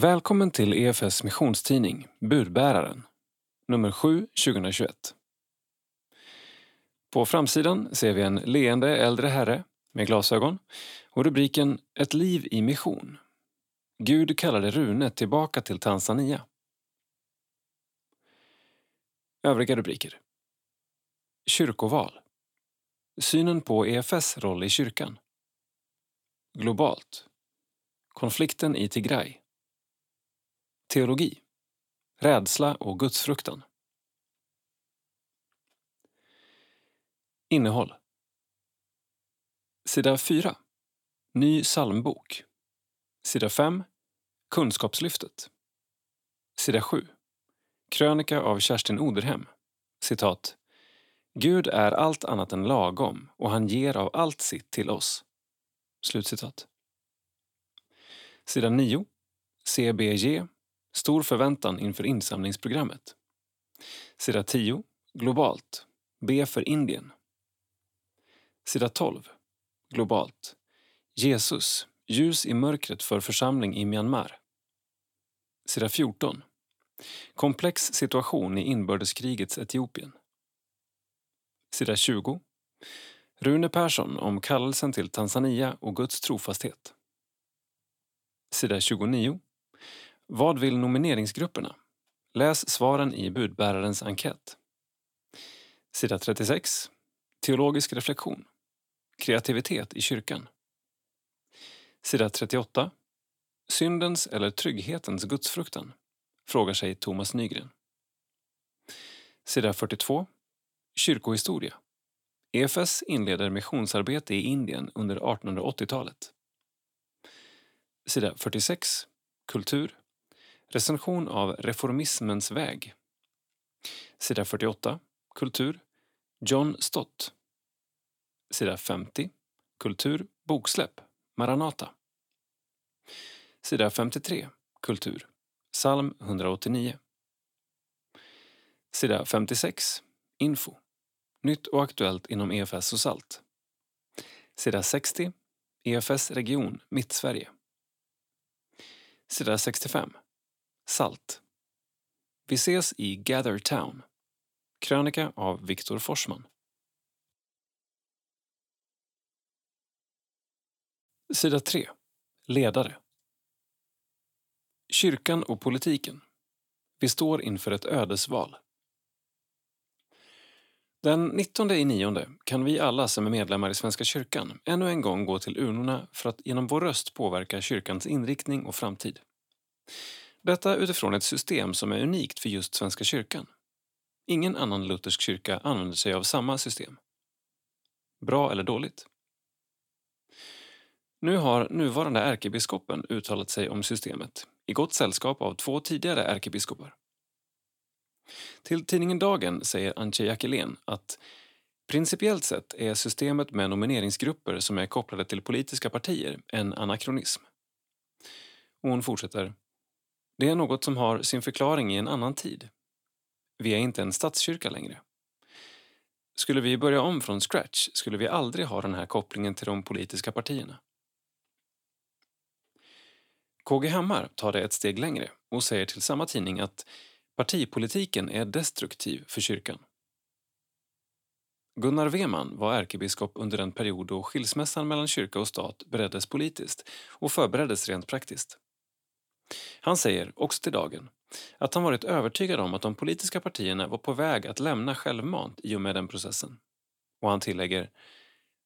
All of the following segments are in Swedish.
Välkommen till EFS missionstidning Budbäraren, nummer 7 2021. På framsidan ser vi en leende äldre herre med glasögon och rubriken Ett liv i mission. Gud kallade Rune tillbaka till Tanzania. Övriga rubriker. Kyrkoval. Synen på EFS roll i kyrkan. Globalt. Konflikten i Tigray. Teologi. Rädsla och gudsfruktan. Innehåll. Sida 4. Ny psalmbok. Sida 5. Kunskapslyftet. Sida 7. Krönika av Kerstin Oderhem. Citat. Gud är allt annat än lagom och han ger av allt sitt till oss. Slutcitat. Sida 9. CBG. Stor förväntan inför insamlingsprogrammet. Sida 10. Globalt. Be för Indien. Sida 12. Globalt. Jesus. Ljus i mörkret för församling i Myanmar. Sida 14. Komplex situation i inbördeskrigets Etiopien. Sida 20. Rune Persson om kallelsen till Tanzania och Guds trofasthet. Sida 29. Vad vill nomineringsgrupperna? Läs svaren i budbärarens enkät. Sida 36. Teologisk reflektion. Kreativitet i kyrkan. Sida 38. Syndens eller trygghetens gudsfruktan? Frågar sig Thomas Nygren. Sida 42. Kyrkohistoria. EFS inleder missionsarbete i Indien under 1880-talet. Sida 46. Kultur. Recension av Reformismens väg. Sida 48. Kultur. John Stott. Sida 50. Kultur. Boksläpp. Maranata. Sida 53. Kultur. Psalm 189. Sida 56. Info. Nytt och aktuellt inom EFS och SALT. Sida 60. EFS region Mittsverige. Sida 65. SALT. Vi ses i Gather Town. Krönika av Viktor Forsman. Sida 3. Ledare. Kyrkan och politiken. Vi står inför ett ödesval. Den 19 i nionde kan vi alla som är medlemmar i Svenska kyrkan ännu en gång gå till urnorna för att genom vår röst påverka kyrkans inriktning och framtid. Detta utifrån ett system som är unikt för just Svenska kyrkan. Ingen annan luthersk kyrka använder sig av samma system. Bra eller dåligt? Nu har nuvarande ärkebiskopen uttalat sig om systemet i gott sällskap av två tidigare ärkebiskopar. Till tidningen Dagen säger Antje Jackelén att principiellt sett är systemet med nomineringsgrupper som är kopplade till politiska partier en anakronism. Och hon fortsätter. Det är något som har sin förklaring i en annan tid. Vi är inte en statskyrka längre. Skulle vi börja om från scratch skulle vi aldrig ha den här kopplingen till de politiska partierna. KG Hammar tar det ett steg längre och säger till samma tidning att partipolitiken är destruktiv för kyrkan. Gunnar Weman var ärkebiskop under en period då skilsmässan mellan kyrka och stat bereddes politiskt och förbereddes rent praktiskt. Han säger, också till Dagen, att han varit övertygad om att de politiska partierna var på väg att lämna självmant i och med den processen. Och han tillägger,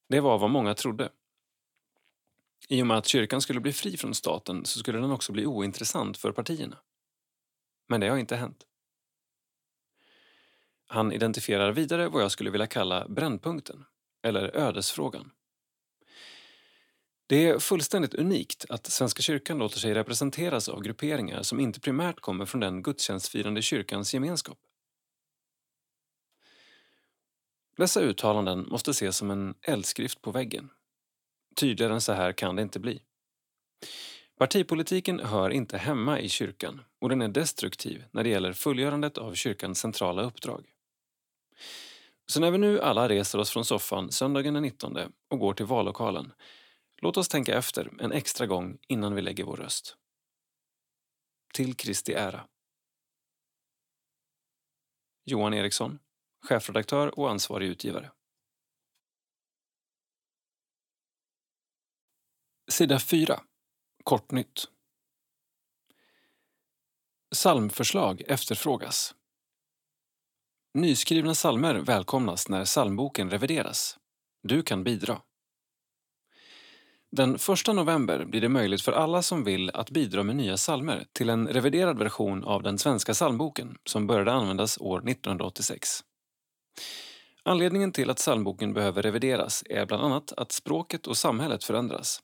det var vad många trodde. I och med att kyrkan skulle bli fri från staten så skulle den också bli ointressant för partierna. Men det har inte hänt. Han identifierar vidare vad jag skulle vilja kalla brännpunkten, eller ödesfrågan. Det är fullständigt unikt att Svenska kyrkan låter sig representeras av grupperingar som inte primärt kommer från den gudstjänstfirande kyrkans gemenskap. Dessa uttalanden måste ses som en eldskrift på väggen. Tydligare än så här kan det inte bli. Partipolitiken hör inte hemma i kyrkan och den är destruktiv när det gäller fullgörandet av kyrkans centrala uppdrag. Så när vi nu alla reser oss från soffan söndagen den 19 och går till vallokalen Låt oss tänka efter en extra gång innan vi lägger vår röst. till Kristi ära. Johan Eriksson, chefredaktör och ansvarig utgivare. Sida 4. Kortnytt. Salmförslag efterfrågas. Nyskrivna psalmer välkomnas när psalmboken revideras. Du kan bidra. Den 1 november blir det möjligt för alla som vill att bidra med nya psalmer till en reviderad version av den svenska psalmboken som började användas år 1986. Anledningen till att psalmboken behöver revideras är bland annat att språket och samhället förändras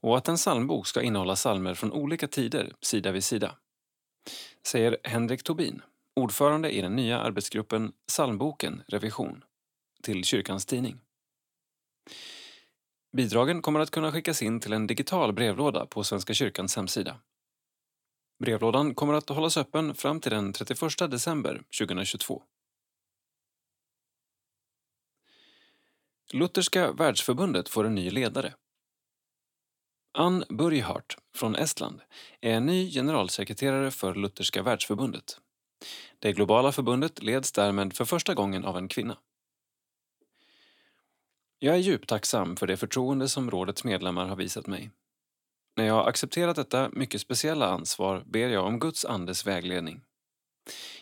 och att en psalmbok ska innehålla psalmer från olika tider sida vid sida. Säger Henrik Tobin, ordförande i den nya arbetsgruppen Psalmboken Revision, till Kyrkans Tidning. Bidragen kommer att kunna skickas in till en digital brevlåda på Svenska kyrkans hemsida. Brevlådan kommer att hållas öppen fram till den 31 december 2022. Lutherska världsförbundet får en ny ledare. Ann Burghardt från Estland är ny generalsekreterare för Lutherska världsförbundet. Det globala förbundet leds därmed för första gången av en kvinna. Jag är djupt tacksam för det förtroende som rådets medlemmar har visat mig. När jag har accepterat detta mycket speciella ansvar ber jag om Guds andes vägledning.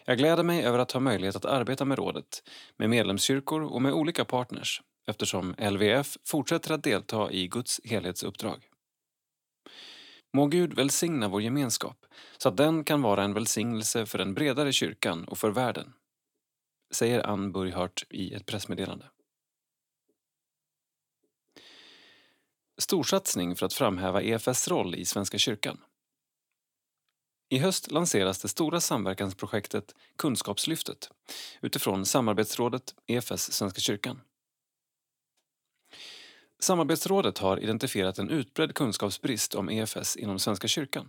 Jag gläder mig över att ha möjlighet att arbeta med rådet, med medlemskyrkor och med olika partners eftersom LVF fortsätter att delta i Guds helhetsuppdrag. Må Gud välsigna vår gemenskap så att den kan vara en välsignelse för den bredare kyrkan och för världen, säger Ann Burghardt i ett pressmeddelande. Storsatsning för att framhäva EFS roll i Svenska kyrkan. I höst lanseras det stora samverkansprojektet Kunskapslyftet utifrån samarbetsrådet EFS Svenska kyrkan. Samarbetsrådet har identifierat en utbredd kunskapsbrist om EFS inom Svenska kyrkan.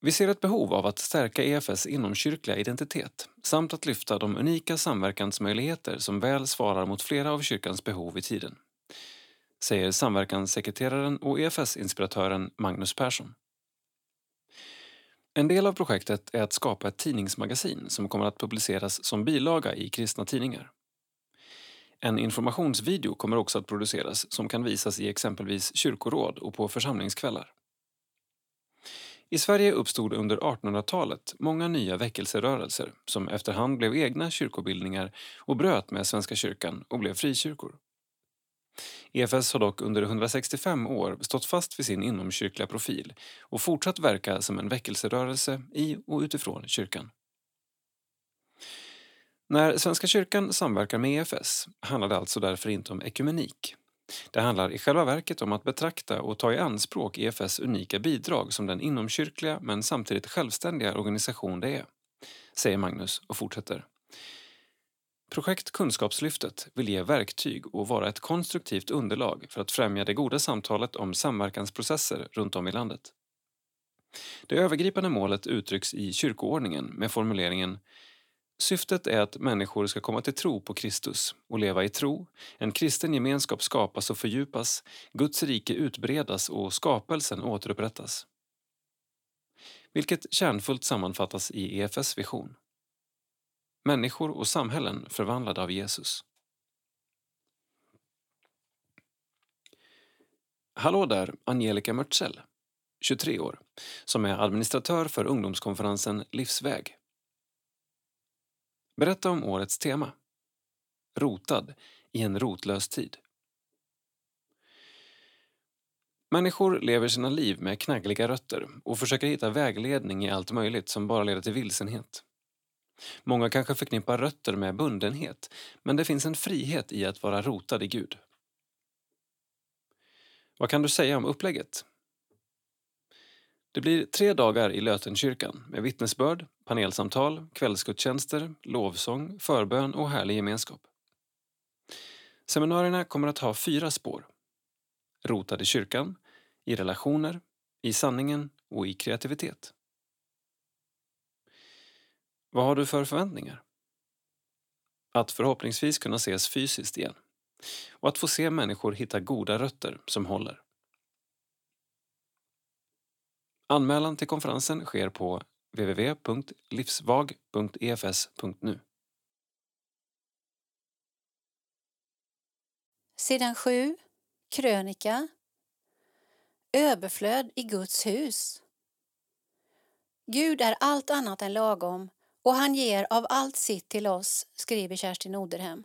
Vi ser ett behov av att stärka EFS inomkyrkliga identitet samt att lyfta de unika samverkansmöjligheter som väl svarar mot flera av kyrkans behov i tiden säger samverkanssekreteraren och EFS-inspiratören Magnus Persson. En del av projektet är att skapa ett tidningsmagasin som kommer att publiceras som bilaga i kristna tidningar. En informationsvideo kommer också att produceras som kan visas i exempelvis kyrkoråd och på församlingskvällar. I Sverige uppstod under 1800-talet många nya väckelserörelser som efterhand blev egna kyrkobildningar och bröt med Svenska kyrkan och blev frikyrkor. EFS har dock under 165 år stått fast vid sin inomkyrkliga profil och fortsatt verka som en väckelserörelse i och utifrån kyrkan. När Svenska kyrkan samverkar med EFS handlar det alltså därför inte om ekumenik. Det handlar i själva verket om att betrakta och ta i anspråk EFS unika bidrag som den inomkyrkliga men samtidigt självständiga organisation det är, säger Magnus och fortsätter. Projekt Kunskapslyftet vill ge verktyg och vara ett konstruktivt underlag för att främja det goda samtalet om samverkansprocesser runt om i landet. Det övergripande målet uttrycks i kyrkoordningen med formuleringen Syftet är att människor ska komma till tro på Kristus och leva i tro, en kristen gemenskap skapas och fördjupas, Guds rike utbredas och skapelsen återupprättas. Vilket kärnfullt sammanfattas i EFS vision. Människor och samhällen förvandlade av Jesus. Hallå där, Angelica Mörtsell, 23 år, som är administratör för ungdomskonferensen Livsväg. Berätta om årets tema. Rotad i en rotlös tid. Människor lever sina liv med knaggliga rötter och försöker hitta vägledning i allt möjligt som bara leder till vilsenhet. Många kanske förknippar rötter med bundenhet, men det finns en frihet i att vara rotad i Gud. Vad kan du säga om upplägget? Det blir tre dagar i Lötenkyrkan med vittnesbörd, panelsamtal, kvällsgudstjänster, lovsång, förbön och härlig gemenskap. Seminarierna kommer att ha fyra spår. Rotad i kyrkan, i relationer, i sanningen och i kreativitet. Vad har du för förväntningar? Att förhoppningsvis kunna ses fysiskt igen och att få se människor hitta goda rötter som håller. Anmälan till konferensen sker på www.livsvag.efs.nu. Sidan 7, krönika. Överflöd i Guds hus. Gud är allt annat än lagom och han ger av allt sitt till oss, skriver Kerstin Oderhem.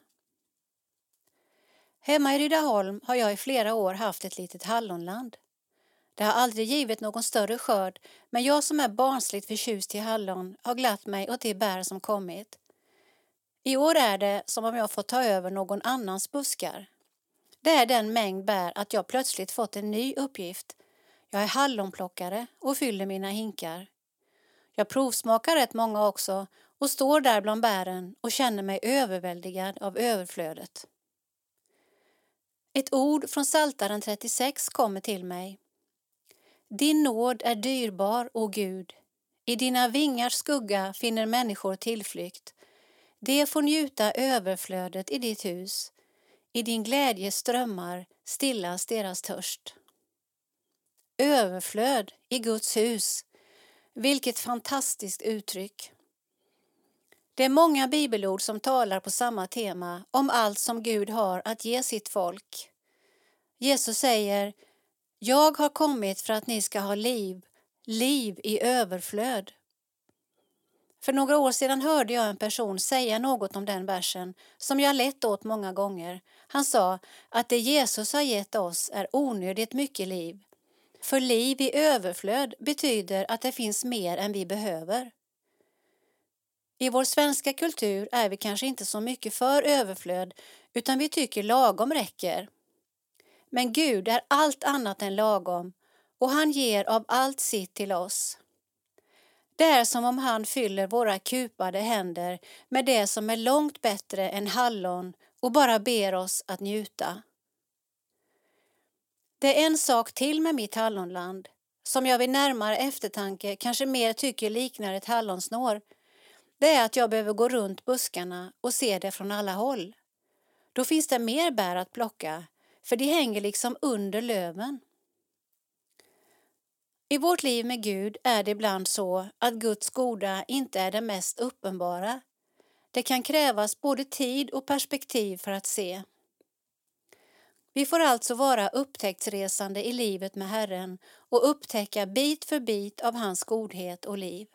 Hemma i Rydaholm har jag i flera år haft ett litet hallonland. Det har aldrig givit någon större skörd men jag som är barnsligt förtjust i hallon har glatt mig åt de bär som kommit. I år är det som om jag fått ta över någon annans buskar. Det är den mängd bär att jag plötsligt fått en ny uppgift. Jag är hallonplockare och fyller mina hinkar. Jag provsmakar rätt många också och står där bland bären och känner mig överväldigad av överflödet. Ett ord från Saltaren 36 kommer till mig. Din nåd är dyrbar, o Gud. I dina vingars skugga finner människor tillflykt. De får njuta överflödet i ditt hus. I din glädje strömmar stillas deras törst. Överflöd i Guds hus. Vilket fantastiskt uttryck. Det är många bibelord som talar på samma tema om allt som Gud har att ge sitt folk. Jesus säger Jag har kommit för att ni ska ha liv, liv i överflöd. För några år sedan hörde jag en person säga något om den versen som jag lett åt många gånger. Han sa att det Jesus har gett oss är onödigt mycket liv. För liv i överflöd betyder att det finns mer än vi behöver. I vår svenska kultur är vi kanske inte så mycket för överflöd utan vi tycker lagom räcker. Men Gud är allt annat än lagom och han ger av allt sitt till oss. Det är som om han fyller våra kupade händer med det som är långt bättre än hallon och bara ber oss att njuta. Det är en sak till med mitt hallonland som jag vid närmare eftertanke kanske mer tycker liknar ett hallonsnår. Det är att jag behöver gå runt buskarna och se det från alla håll. Då finns det mer bär att plocka, för de hänger liksom under löven. I vårt liv med Gud är det ibland så att Guds goda inte är det mest uppenbara. Det kan krävas både tid och perspektiv för att se. Vi får alltså vara upptäcktsresande i livet med Herren och upptäcka bit för bit av hans godhet och liv.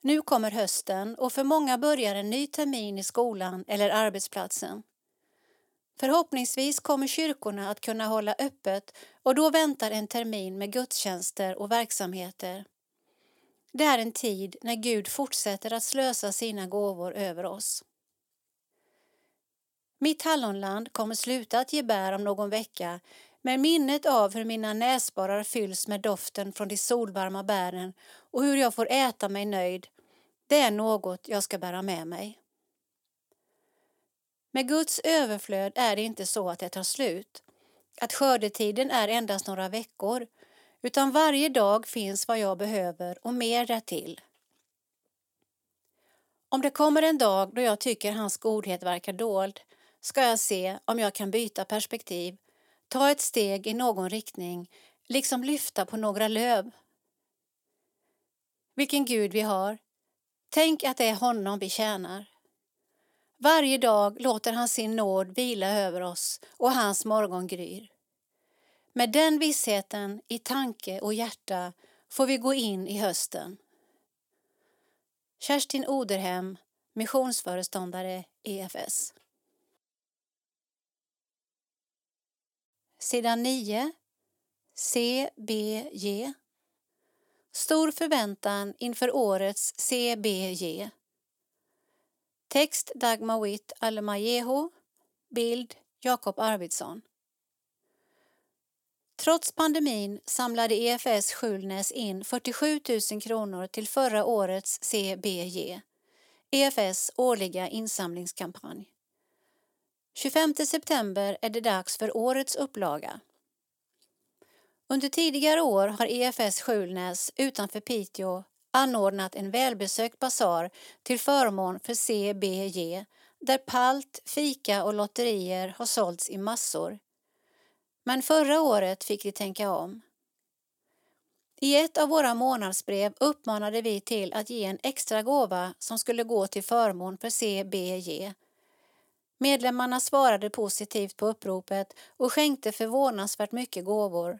Nu kommer hösten och för många börjar en ny termin i skolan eller arbetsplatsen. Förhoppningsvis kommer kyrkorna att kunna hålla öppet och då väntar en termin med gudstjänster och verksamheter. Det är en tid när Gud fortsätter att slösa sina gåvor över oss. Mitt hallonland kommer sluta att ge bär om någon vecka men minnet av hur mina näsborrar fylls med doften från de solvarma bären och hur jag får äta mig nöjd, det är något jag ska bära med mig. Med Guds överflöd är det inte så att det tar slut, att skördetiden är endast några veckor, utan varje dag finns vad jag behöver och mer därtill. Om det kommer en dag då jag tycker hans godhet verkar dold ska jag se om jag kan byta perspektiv, ta ett steg i någon riktning, liksom lyfta på några löv. Vilken Gud vi har. Tänk att det är honom vi tjänar. Varje dag låter han sin nåd vila över oss och hans morgon gryr. Med den vissheten i tanke och hjärta får vi gå in i hösten. Kerstin Oderhem, missionsföreståndare EFS. Sidan 9. CBG. Stor förväntan inför årets CBG. Text Dagmar Witt Alemajeho. Bild Jakob Arvidsson. Trots pandemin samlade EFS Skjulnäs in 47 000 kronor till förra årets CBG, EFS årliga insamlingskampanj. 25 september är det dags för årets upplaga. Under tidigare år har EFS Skjulnäs utanför Piteå anordnat en välbesökt basar till förmån för CBJ där palt, fika och lotterier har sålts i massor. Men förra året fick de tänka om. I ett av våra månadsbrev uppmanade vi till att ge en extra gåva som skulle gå till förmån för CBG. Medlemmarna svarade positivt på uppropet och skänkte förvånansvärt mycket gåvor.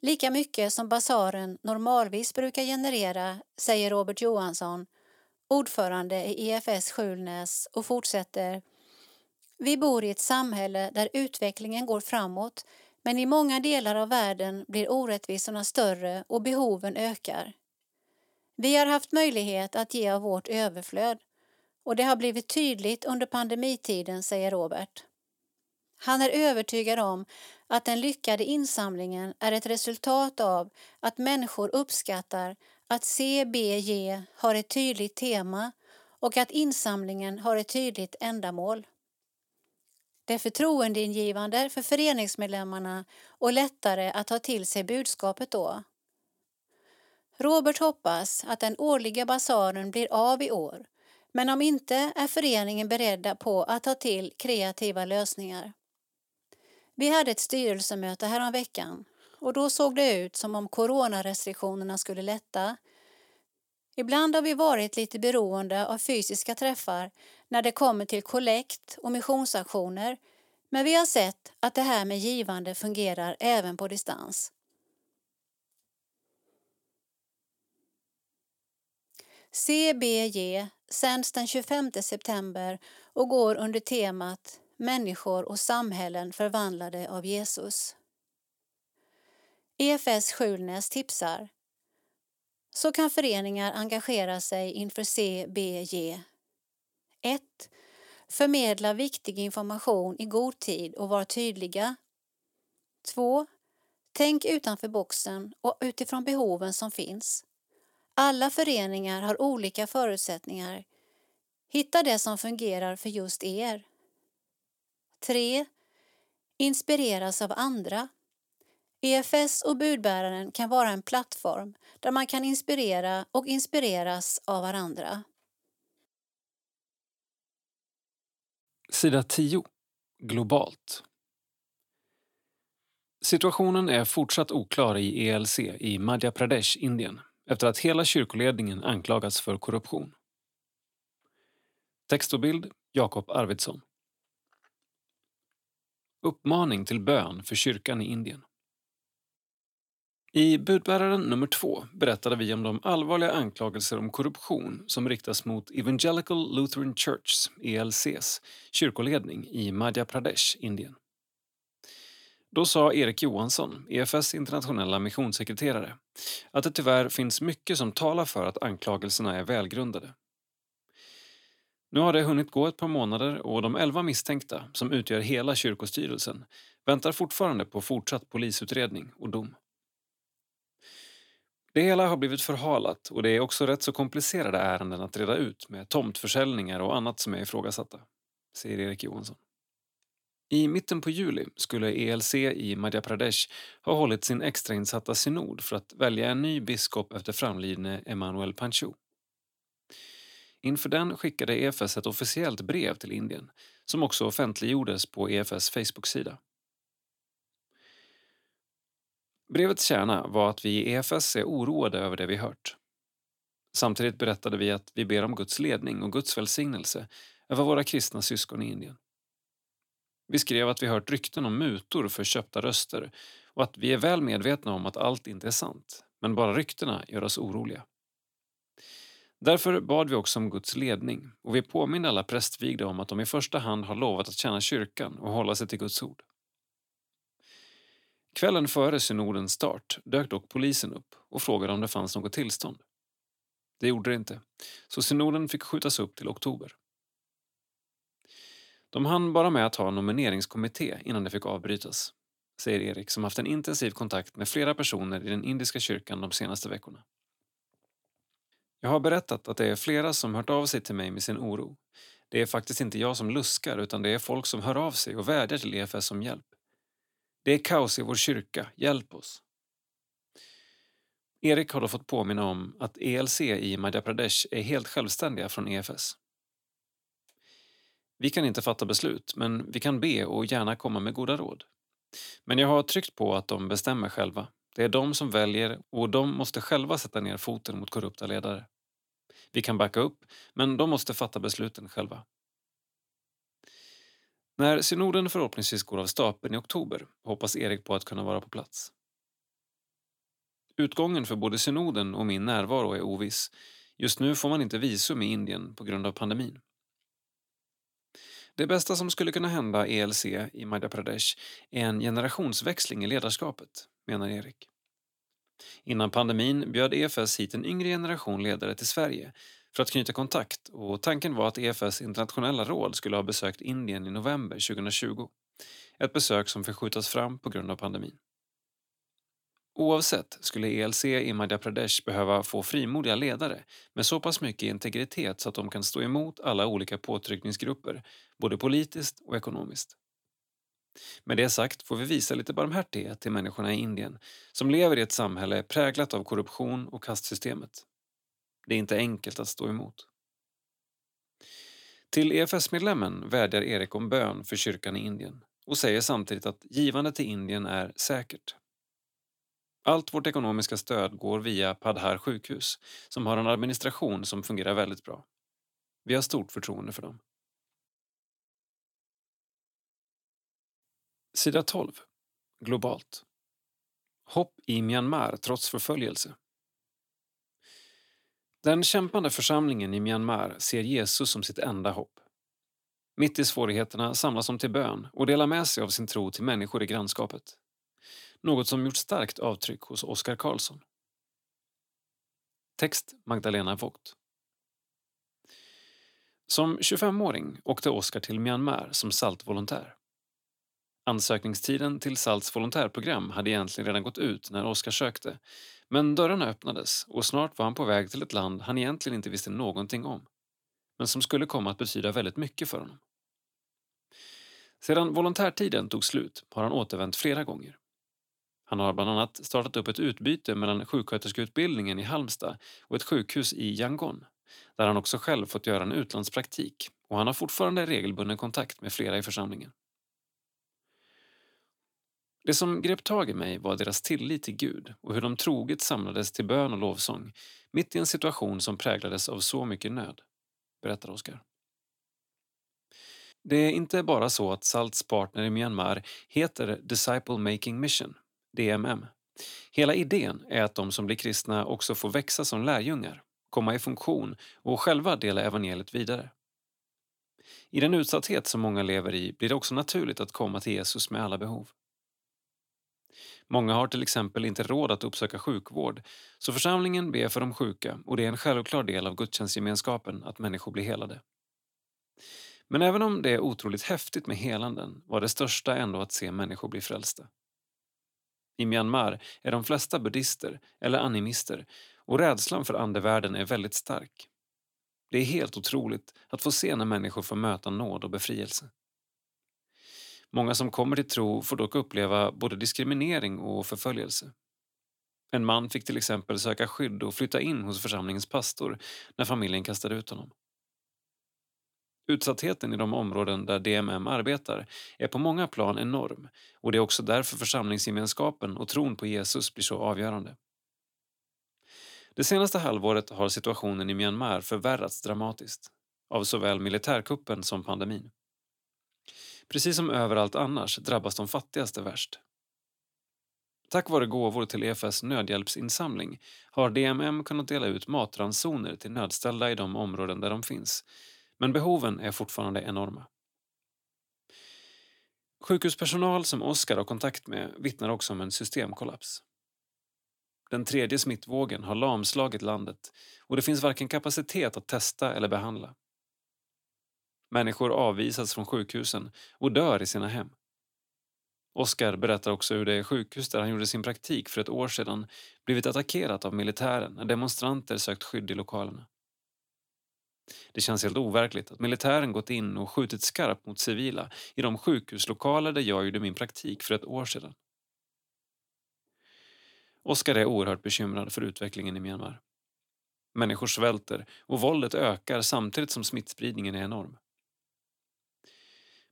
Lika mycket som basaren normalvis brukar generera, säger Robert Johansson, ordförande i EFS Skjulnäs och fortsätter. Vi bor i ett samhälle där utvecklingen går framåt men i många delar av världen blir orättvisorna större och behoven ökar. Vi har haft möjlighet att ge av vårt överflöd och det har blivit tydligt under pandemitiden, säger Robert. Han är övertygad om att den lyckade insamlingen är ett resultat av att människor uppskattar att CBG har ett tydligt tema och att insamlingen har ett tydligt ändamål. Det är förtroendeingivande för föreningsmedlemmarna och lättare att ta till sig budskapet då. Robert hoppas att den årliga basaren blir av i år men om inte är föreningen beredda på att ta till kreativa lösningar. Vi hade ett styrelsemöte häromveckan och då såg det ut som om coronarestriktionerna skulle lätta. Ibland har vi varit lite beroende av fysiska träffar när det kommer till kollekt och missionsaktioner men vi har sett att det här med givande fungerar även på distans. CBG sänds den 25 september och går under temat Människor och samhällen förvandlade av Jesus. EFS Skjulnäs tipsar. Så kan föreningar engagera sig inför CBG. 1. Förmedla viktig information i god tid och var tydliga. 2. Tänk utanför boxen och utifrån behoven som finns. Alla föreningar har olika förutsättningar. Hitta det som fungerar för just er. 3. Inspireras av andra. EFS och budbäraren kan vara en plattform där man kan inspirera och inspireras av varandra. Sida 10. Globalt. Situationen är fortsatt oklar i ELC i Madhya Pradesh, Indien efter att hela kyrkoledningen anklagats för korruption. Text och bild Jakob Arvidsson. Uppmaning till bön för kyrkan i Indien. I budbäraren nummer två berättade vi om de allvarliga anklagelser om korruption som riktas mot Evangelical Lutheran Churchs, ELCs, kyrkoledning i Madhya Pradesh, Indien. Då sa Erik Johansson, EFS internationella missionssekreterare, att det tyvärr finns mycket som talar för att anklagelserna är välgrundade. Nu har det hunnit gå ett par månader och de elva misstänkta, som utgör hela kyrkostyrelsen, väntar fortfarande på fortsatt polisutredning och dom. Det hela har blivit förhalat och det är också rätt så komplicerade ärenden att reda ut med tomtförsäljningar och annat som är ifrågasatta, säger Erik Johansson. I mitten på juli skulle ELC i Madhya Pradesh ha hållit sin extrainsatta synod för att välja en ny biskop efter framlidne Emmanuel Panchu. Inför den skickade EFS ett officiellt brev till Indien som också offentliggjordes på EFS Facebook-sida. Brevets kärna var att vi i EFS är oroade över det vi hört. Samtidigt berättade vi att vi ber om Guds ledning och Guds välsignelse över våra kristna syskon i Indien. Vi skrev att vi hört rykten om mutor för köpta röster och att vi är väl medvetna om att allt inte är sant, men bara ryktena gör oss oroliga. Därför bad vi också om Guds ledning och vi påminner alla prästvigda om att de i första hand har lovat att tjäna kyrkan och hålla sig till Guds ord. Kvällen före synodens start dök dock polisen upp och frågade om det fanns något tillstånd. Det gjorde det inte, så synoden fick skjutas upp till oktober. De hann bara med att ha nomineringskommitté innan det fick avbrytas, säger Erik som haft en intensiv kontakt med flera personer i den indiska kyrkan de senaste veckorna. Jag har berättat att det är flera som hört av sig till mig med sin oro. Det är faktiskt inte jag som luskar utan det är folk som hör av sig och vädjar till EFS om hjälp. Det är kaos i vår kyrka, hjälp oss. Erik har då fått påminna om att ELC i Madhya Pradesh är helt självständiga från EFS. Vi kan inte fatta beslut, men vi kan be och gärna komma med goda råd. Men jag har tryckt på att de bestämmer själva Det är de som väljer och de måste själva sätta ner foten mot korrupta ledare. Vi kan backa upp, men de måste fatta besluten själva. När synoden förhoppningsvis går av stapeln i oktober hoppas Erik på att kunna vara på plats. Utgången för både synoden och min närvaro är oviss. Just nu får man inte visum i Indien på grund av pandemin. Det bästa som skulle kunna hända ELC i Madhya Pradesh är en generationsväxling i ledarskapet, menar Erik. Innan pandemin bjöd EFS hit en yngre generation ledare till Sverige för att knyta kontakt och tanken var att EFS internationella råd skulle ha besökt Indien i november 2020. Ett besök som förskjutas fram på grund av pandemin. Oavsett skulle ELC i Madhya Pradesh behöva få frimodiga ledare med så pass mycket integritet så att de kan stå emot alla olika påtryckningsgrupper, både politiskt och ekonomiskt. Med det sagt får vi visa lite barmhärtighet till människorna i Indien som lever i ett samhälle präglat av korruption och kastsystemet. Det är inte enkelt att stå emot. Till EFS-medlemmen vädjar Erik om bön för kyrkan i Indien och säger samtidigt att givande till Indien är säkert. Allt vårt ekonomiska stöd går via Padhar sjukhus som har en administration som fungerar väldigt bra. Vi har stort förtroende för dem. Sida 12. Globalt. Hopp i Myanmar trots förföljelse. Den kämpande församlingen i Myanmar ser Jesus som sitt enda hopp. Mitt i svårigheterna samlas de till bön och delar med sig av sin tro till människor i grannskapet. Något som gjort starkt avtryck hos Oskar Karlsson. Text Magdalena Vogt. Som 25-åring åkte Oskar till Myanmar som saltvolontär. Ansökningstiden till SALTs volontärprogram hade egentligen redan gått ut när Oskar sökte men dörrarna öppnades och snart var han på väg till ett land han egentligen inte visste någonting om men som skulle komma att betyda väldigt mycket för honom. Sedan volontärtiden tog slut har han återvänt flera gånger. Han har bland annat startat upp ett utbyte mellan sjuksköterskeutbildningen i Halmstad och ett sjukhus i Yangon där han också själv fått göra en utlandspraktik och han har fortfarande regelbunden kontakt med flera i församlingen. Det som grep tag i mig var deras tillit till Gud och hur de troget samlades till bön och lovsång mitt i en situation som präglades av så mycket nöd, berättar Oskar. Det är inte bara så att Salts partner i Myanmar heter Disciple Making Mission, DMM. Hela idén är att de som blir kristna också får växa som lärjungar, komma i funktion och själva dela evangeliet vidare. I den utsatthet som många lever i blir det också naturligt att komma till Jesus med alla behov. Många har till exempel inte råd att uppsöka sjukvård så församlingen ber för de sjuka och det är en självklar del av gudstjänstgemenskapen att människor blir helade. Men även om det är otroligt häftigt med helanden var det största ändå att se människor bli frälsta. I Myanmar är de flesta buddister eller animister och rädslan för andevärlden är väldigt stark. Det är helt otroligt att få se när människor får möta nåd och befrielse. Många som kommer till tro får dock uppleva både diskriminering och förföljelse. En man fick till exempel söka skydd och flytta in hos församlingens pastor när familjen kastade ut honom. Utsattheten i de områden där DMM arbetar är på många plan enorm och det är också därför församlingsgemenskapen och tron på Jesus blir så avgörande. Det senaste halvåret har situationen i Myanmar förvärrats dramatiskt av såväl militärkuppen som pandemin. Precis som överallt annars drabbas de fattigaste värst. Tack vare gåvor till EFS nödhjälpsinsamling har DMM kunnat dela ut matransoner till nödställda i de områden där de finns. Men behoven är fortfarande enorma. Sjukhuspersonal som Oskar har kontakt med vittnar också om en systemkollaps. Den tredje smittvågen har lamslagit landet och det finns varken kapacitet att testa eller behandla. Människor avvisas från sjukhusen och dör i sina hem. Oskar berättar också hur det sjukhus där han gjorde sin praktik för ett år sedan blivit attackerat av militären när demonstranter sökt skydd i lokalerna. Det känns helt overkligt att militären gått in och skjutit skarpt mot civila i de sjukhuslokaler där jag gjorde min praktik för ett år sedan. Oskar är oerhört bekymrad för utvecklingen i Myanmar. Människor svälter och våldet ökar samtidigt som smittspridningen är enorm.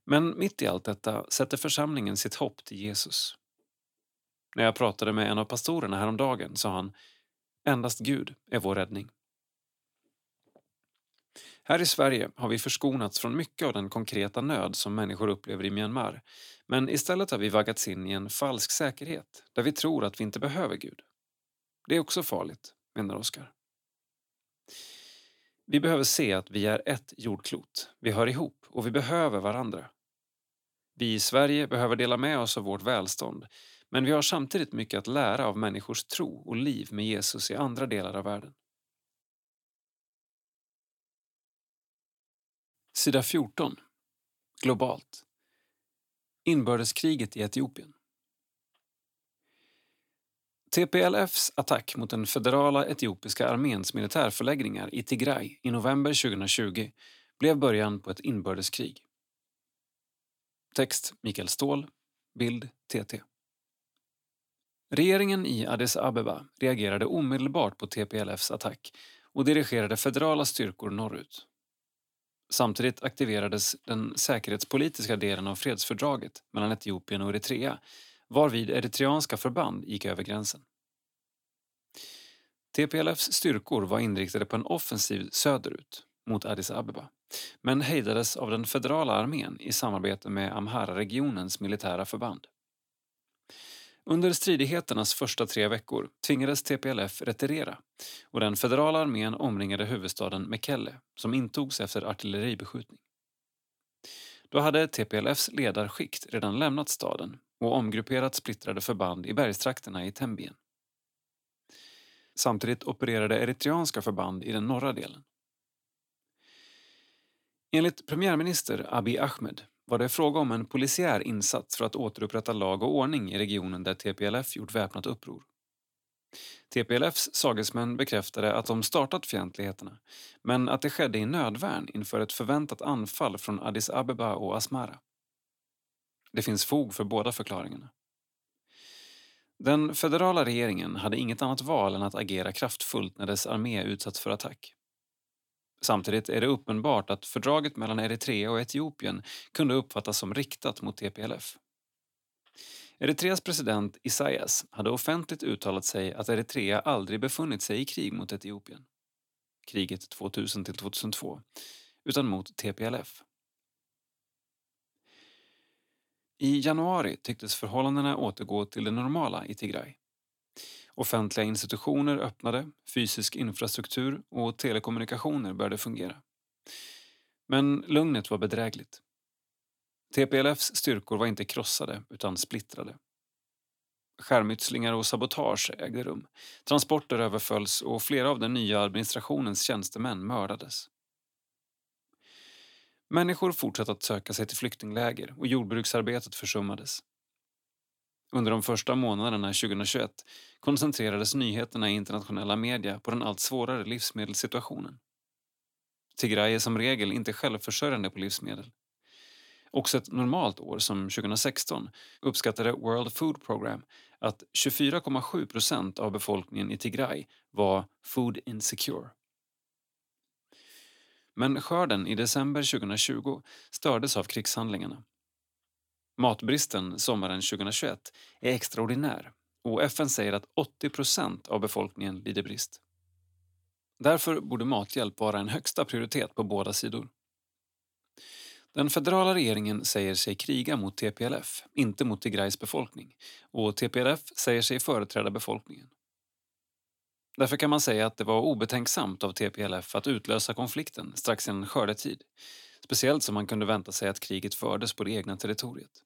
Men mitt i allt detta sätter församlingen sitt hopp till Jesus. När jag pratade med en av pastorerna häromdagen sa han Endast Gud är vår räddning. Här i Sverige har vi förskonats från mycket av den konkreta nöd som människor upplever i Myanmar. Men istället har vi vaggats in i en falsk säkerhet där vi tror att vi inte behöver Gud. Det är också farligt, menar Oskar. Vi behöver se att vi är ett jordklot. Vi hör ihop och vi behöver varandra. Vi i Sverige behöver dela med oss av vårt välstånd men vi har samtidigt mycket att lära av människors tro och liv med Jesus i andra delar av världen. Sida 14. Globalt. Inbördeskriget i Etiopien. TPLFs attack mot den federala etiopiska arméns militärförläggningar i Tigray i november 2020 blev början på ett inbördeskrig. Text Mikael Ståhl, bild TT. Regeringen i Addis Abeba reagerade omedelbart på TPLFs attack och dirigerade federala styrkor norrut. Samtidigt aktiverades den säkerhetspolitiska delen av fredsfördraget mellan Etiopien och Eritrea varvid eritreanska förband gick över gränsen. TPLFs styrkor var inriktade på en offensiv söderut mot Addis Abeba men hejdades av den federala armén i samarbete med Amhara-regionens militära förband. Under stridigheternas första tre veckor tvingades TPLF retirera och den federala armén omringade huvudstaden Mekelle som intogs efter artilleribeskjutning. Då hade TPLFs ledarskikt redan lämnat staden och omgrupperat splittrade förband i bergstrakterna i Tembien. Samtidigt opererade eritreanska förband i den norra delen. Enligt premiärminister Abiy Ahmed var det fråga om en polisiär insats för att återupprätta lag och ordning i regionen där TPLF gjort väpnat uppror. TPLFs sagesmän bekräftade att de startat fientligheterna men att det skedde i nödvärn inför ett förväntat anfall från Addis Abeba och Asmara. Det finns fog för båda förklaringarna. Den federala regeringen hade inget annat val än att agera kraftfullt när dess armé utsatts för attack. Samtidigt är det uppenbart att fördraget mellan Eritrea och Etiopien kunde uppfattas som riktat mot TPLF. Eritreas president Isaias hade offentligt uttalat sig att Eritrea aldrig befunnit sig i krig mot Etiopien, kriget 2000-2002, utan mot TPLF. I januari tycktes förhållandena återgå till det normala i Tigray. Offentliga institutioner öppnade, fysisk infrastruktur och telekommunikationer började fungera. Men lugnet var bedrägligt. TPLFs styrkor var inte krossade utan splittrade. Skärmytslingar och sabotage ägde rum. Transporter överfölls och flera av den nya administrationens tjänstemän mördades. Människor fortsatte att söka sig till flyktingläger och jordbruksarbetet försummades. Under de första månaderna 2021 koncentrerades nyheterna i internationella media på den allt svårare livsmedelssituationen. Tigray är som regel inte självförsörjande på livsmedel. Också ett normalt år som 2016 uppskattade World Food Program att 24,7 procent av befolkningen i Tigray var food insecure. Men skörden i december 2020 stördes av krigshandlingarna Matbristen sommaren 2021 är extraordinär och FN säger att 80 procent av befolkningen lider brist. Därför borde mathjälp vara en högsta prioritet på båda sidor. Den federala regeringen säger sig kriga mot TPLF, inte mot Tigrays befolkning och TPLF säger sig företräda befolkningen. Därför kan man säga att det var obetänksamt av TPLF att utlösa konflikten strax innan skördetid, speciellt som man kunde vänta sig att kriget fördes på det egna territoriet.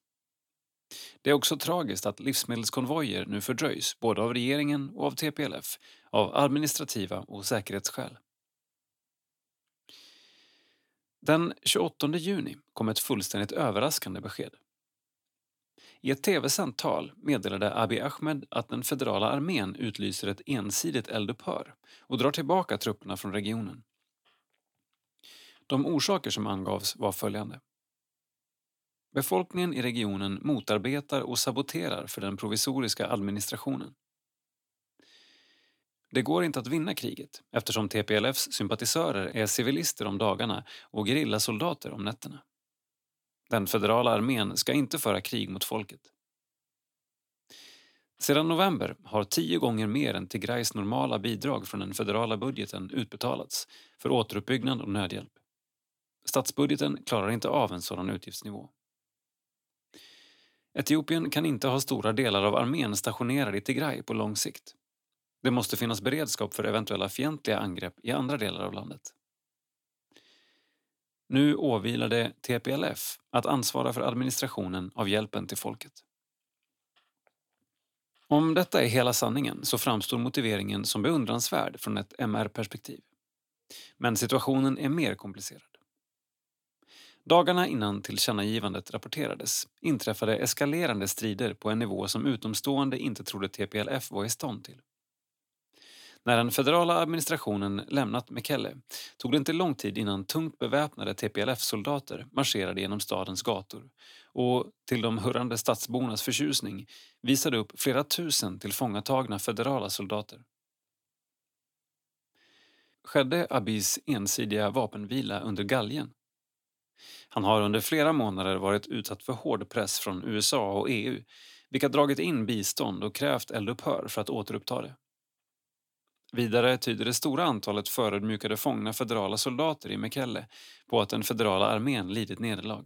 Det är också tragiskt att livsmedelskonvojer nu fördröjs både av regeringen och av TPLF av administrativa och säkerhetsskäl. Den 28 juni kom ett fullständigt överraskande besked. I ett tv-sänt tal meddelade Abiy Ahmed att den federala armén utlyser ett ensidigt eldupphör och drar tillbaka trupperna från regionen. De orsaker som angavs var följande. Befolkningen i regionen motarbetar och saboterar för den provisoriska administrationen. Det går inte att vinna kriget eftersom TPLFs sympatisörer är civilister om dagarna och gerillasoldater om nätterna. Den federala armén ska inte föra krig mot folket. Sedan november har tio gånger mer än Tigrays normala bidrag från den federala budgeten utbetalats för återuppbyggnad och nödhjälp. Statsbudgeten klarar inte av en sådan utgiftsnivå. Etiopien kan inte ha stora delar av armén stationerade i Tigray på lång sikt. Det måste finnas beredskap för eventuella fientliga angrepp i andra delar av landet. Nu åvilar det TPLF att ansvara för administrationen av hjälpen till folket. Om detta är hela sanningen så framstår motiveringen som beundransvärd från ett MR-perspektiv. Men situationen är mer komplicerad. Dagarna innan tillkännagivandet rapporterades inträffade eskalerande strider på en nivå som utomstående inte trodde TPLF var i stånd till. När den federala administrationen lämnat Mekelle tog det inte lång tid innan tungt beväpnade TPLF-soldater marscherade genom stadens gator och till de hurrande stadsbornas förtjusning visade upp flera tusen tillfångatagna federala soldater. Skedde Abis ensidiga vapenvila under galgen? Han har under flera månader varit utsatt för hård press från USA och EU vilka dragit in bistånd och krävt eldupphör för att återuppta det. Vidare tyder det stora antalet förödmjukade fångna federala soldater i Mekelle på att den federala armén lidit nederlag.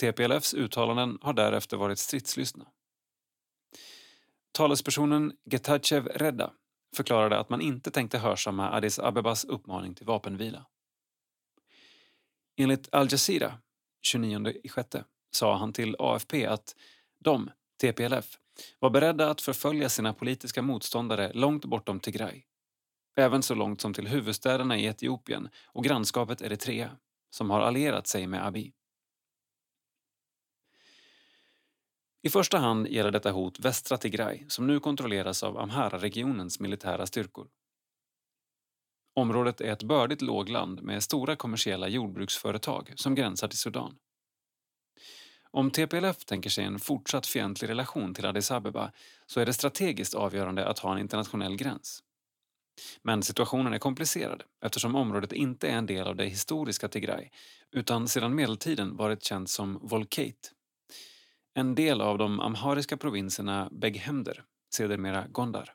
TPLFs uttalanden har därefter varit stridslystna. Talespersonen Getachev Redda förklarade att man inte tänkte hörsamma Addis Abebas uppmaning till vapenvila. Enligt Al Jazeera, 29 6, sa han till AFP att de, TPLF, var beredda att förfölja sina politiska motståndare långt bortom Tigray. Även så långt som till huvudstäderna i Etiopien och grannskapet Eritrea, som har allierat sig med Abiy. I första hand gäller detta hot västra Tigray som nu kontrolleras av Amhara-regionens militära styrkor. Området är ett bördigt lågland med stora kommersiella jordbruksföretag som gränsar till Sudan. Om TPLF tänker sig en fortsatt fientlig relation till Addis Abeba så är det strategiskt avgörande att ha en internationell gräns. Men situationen är komplicerad eftersom området inte är en del av det historiska Tigray utan sedan medeltiden varit känt som Volkate. En del av de amhariska provinserna Beghemder, sedermera Gondar.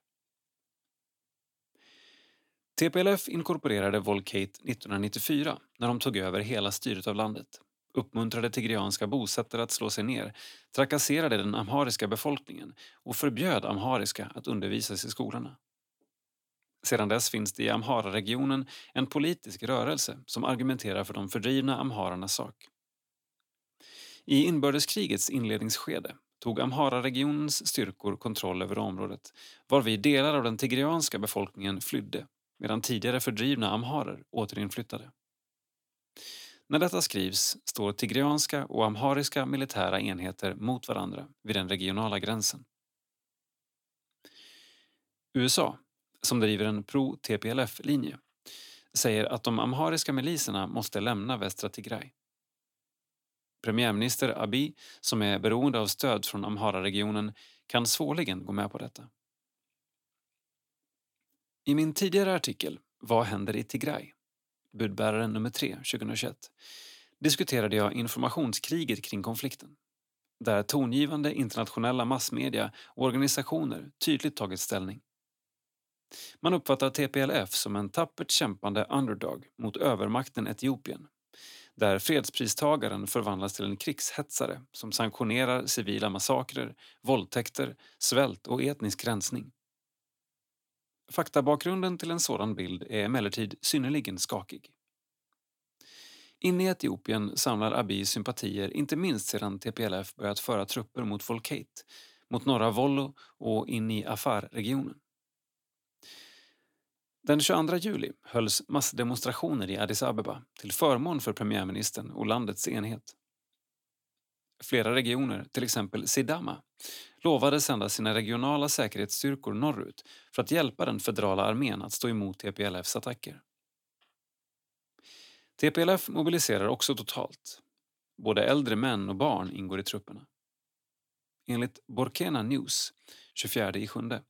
TPLF inkorporerade Volcate 1994 när de tog över hela styret av landet uppmuntrade tigreanska bosättare att slå sig ner, trakasserade den amhariska befolkningen och förbjöd amhariska att undervisas i skolorna. Sedan dess finns det i Amhara-regionen en politisk rörelse som argumenterar för de fördrivna amhararnas sak. I inbördeskrigets inledningsskede tog Amhara-regionens styrkor kontroll över området varvid delar av den tigreanska befolkningen flydde medan tidigare fördrivna amharer återinflyttade. När detta skrivs står tigreanska och amhariska militära enheter mot varandra vid den regionala gränsen. USA, som driver en pro-TPLF-linje, säger att de amhariska miliserna måste lämna västra Tigray. Premiärminister Abiy, som är beroende av stöd från Amhara-regionen, kan svårligen gå med på detta. I min tidigare artikel Vad händer i Tigray? budbäraren nummer 3 2021 diskuterade jag informationskriget kring konflikten där tongivande internationella massmedia och organisationer tydligt tagit ställning. Man uppfattar TPLF som en tappert kämpande underdog mot övermakten Etiopien där fredspristagaren förvandlas till en krigshetsare som sanktionerar civila massakrer, våldtäkter, svält och etnisk rensning. Faktabakgrunden till en sådan bild är emellertid synnerligen skakig. Inne i Etiopien samlar Abiy sympatier inte minst sedan TPLF börjat föra trupper mot Volkate, mot norra Wollo och in i Afar-regionen. Den 22 juli hölls massdemonstrationer i Addis Abeba till förmån för premiärministern och landets enhet. Flera regioner, till exempel Sidama, lovade sända sina regionala säkerhetsstyrkor norrut för att hjälpa den federala armén att stå emot TPLFs attacker. TPLF mobiliserar också totalt. Både äldre män och barn ingår i trupperna. Enligt Borkena News, 24 i sjunde,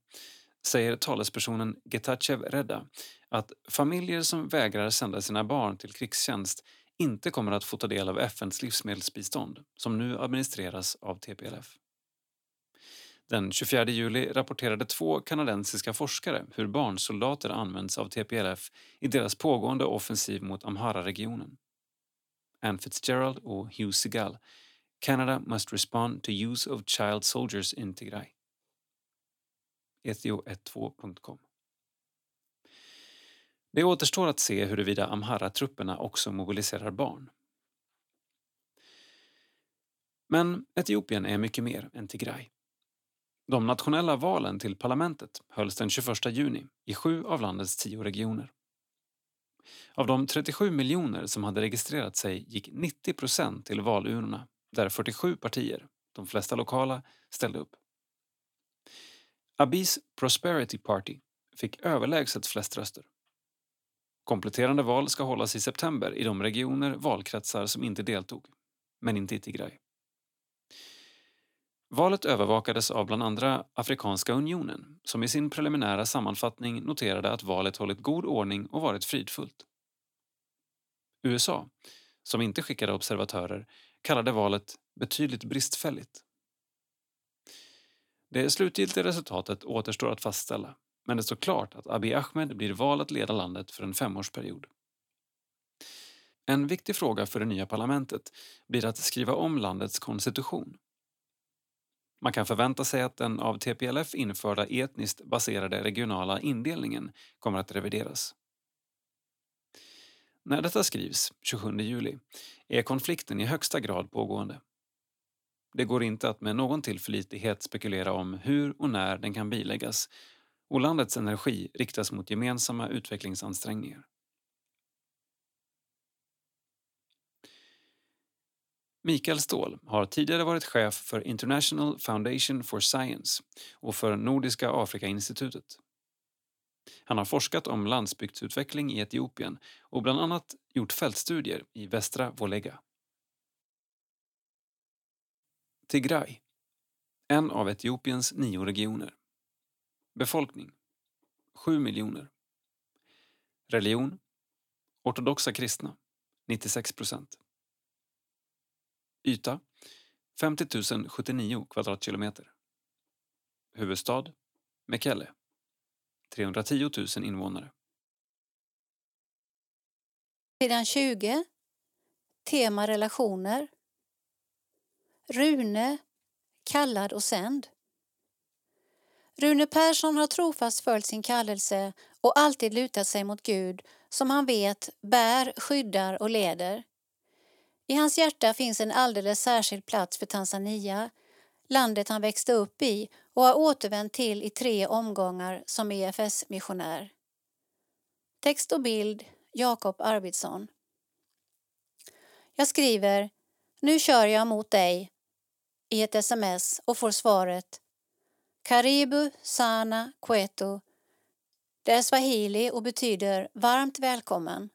säger talespersonen Getachev Redda att familjer som vägrar sända sina barn till krigstjänst inte kommer att få ta del av FNs livsmedelsbistånd som nu administreras av TPLF. Den 24 juli rapporterade två kanadensiska forskare hur barnsoldater används av TPLF i deras pågående offensiv mot Amhara-regionen. Anne Fitzgerald och Hugh Segal. Canada must respond to use of child soldiers in Tigray. Ethio12.com det återstår att se huruvida Amhara-trupperna också mobiliserar barn. Men Etiopien är mycket mer än Tigray. De nationella valen till parlamentet hölls den 21 juni i sju av landets tio regioner. Av de 37 miljoner som hade registrerat sig gick 90 procent till valurnorna där 47 partier, de flesta lokala, ställde upp. Abis Prosperity Party fick överlägset flest röster. Kompletterande val ska hållas i september i de regioner, valkretsar som inte deltog, men inte i Tigray. Valet övervakades av bland andra Afrikanska unionen som i sin preliminära sammanfattning noterade att valet hållit god ordning och varit fridfullt. USA, som inte skickade observatörer, kallade valet betydligt bristfälligt. Det slutgiltiga resultatet återstår att fastställa men det står klart att Abiy Ahmed blir vald att leda landet för en femårsperiod. En viktig fråga för det nya parlamentet blir att skriva om landets konstitution. Man kan förvänta sig att den av TPLF införda etniskt baserade regionala indelningen kommer att revideras. När detta skrivs, 27 juli, är konflikten i högsta grad pågående. Det går inte att med någon tillförlitlighet spekulera om hur och när den kan biläggas och landets energi riktas mot gemensamma utvecklingsansträngningar. Mikael Ståhl har tidigare varit chef för International Foundation for Science och för Nordiska Afrikainstitutet. Han har forskat om landsbygdsutveckling i Etiopien och bland annat gjort fältstudier i västra Volega. Tigray, en av Etiopiens nio regioner. Befolkning 7 miljoner. Religion ortodoxa kristna 96 procent. Yta 50 079 kvadratkilometer. Huvudstad Mekelle 310 000 invånare. Sidan 20. Tema relationer. Rune, kallad och sänd. Rune Persson har trofast följt sin kallelse och alltid lutat sig mot Gud som han vet bär, skyddar och leder. I hans hjärta finns en alldeles särskild plats för Tanzania, landet han växte upp i och har återvänt till i tre omgångar som EFS-missionär. Text och bild Jakob Arvidsson. Jag skriver Nu kör jag mot dig i ett sms och får svaret Karibu sana kwetu. Det är swahili och betyder varmt välkommen.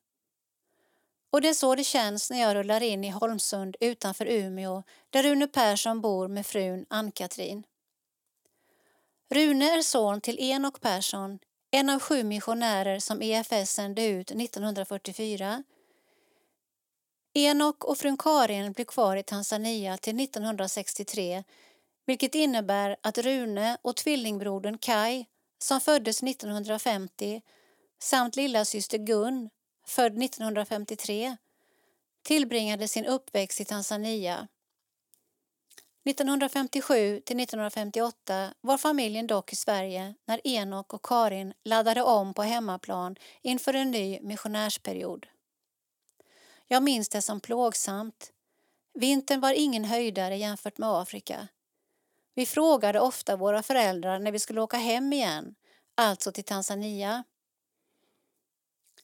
Och det är så det känns när jag rullar in i Holmsund utanför Umeå där Rune Persson bor med frun Ann-Katrin. Rune är son till Enok Persson, en av sju missionärer som EFS sände ut 1944. Enok och frun Karin blev kvar i Tanzania till 1963 vilket innebär att Rune och tvillingbrodern Kai som föddes 1950 samt lillasyster Gun född 1953, tillbringade sin uppväxt i Tanzania. 1957 till 1958 var familjen dock i Sverige när Enok och Karin laddade om på hemmaplan inför en ny missionärsperiod. Jag minns det som plågsamt. Vintern var ingen höjdare jämfört med Afrika. Vi frågade ofta våra föräldrar när vi skulle åka hem igen, alltså till Tanzania.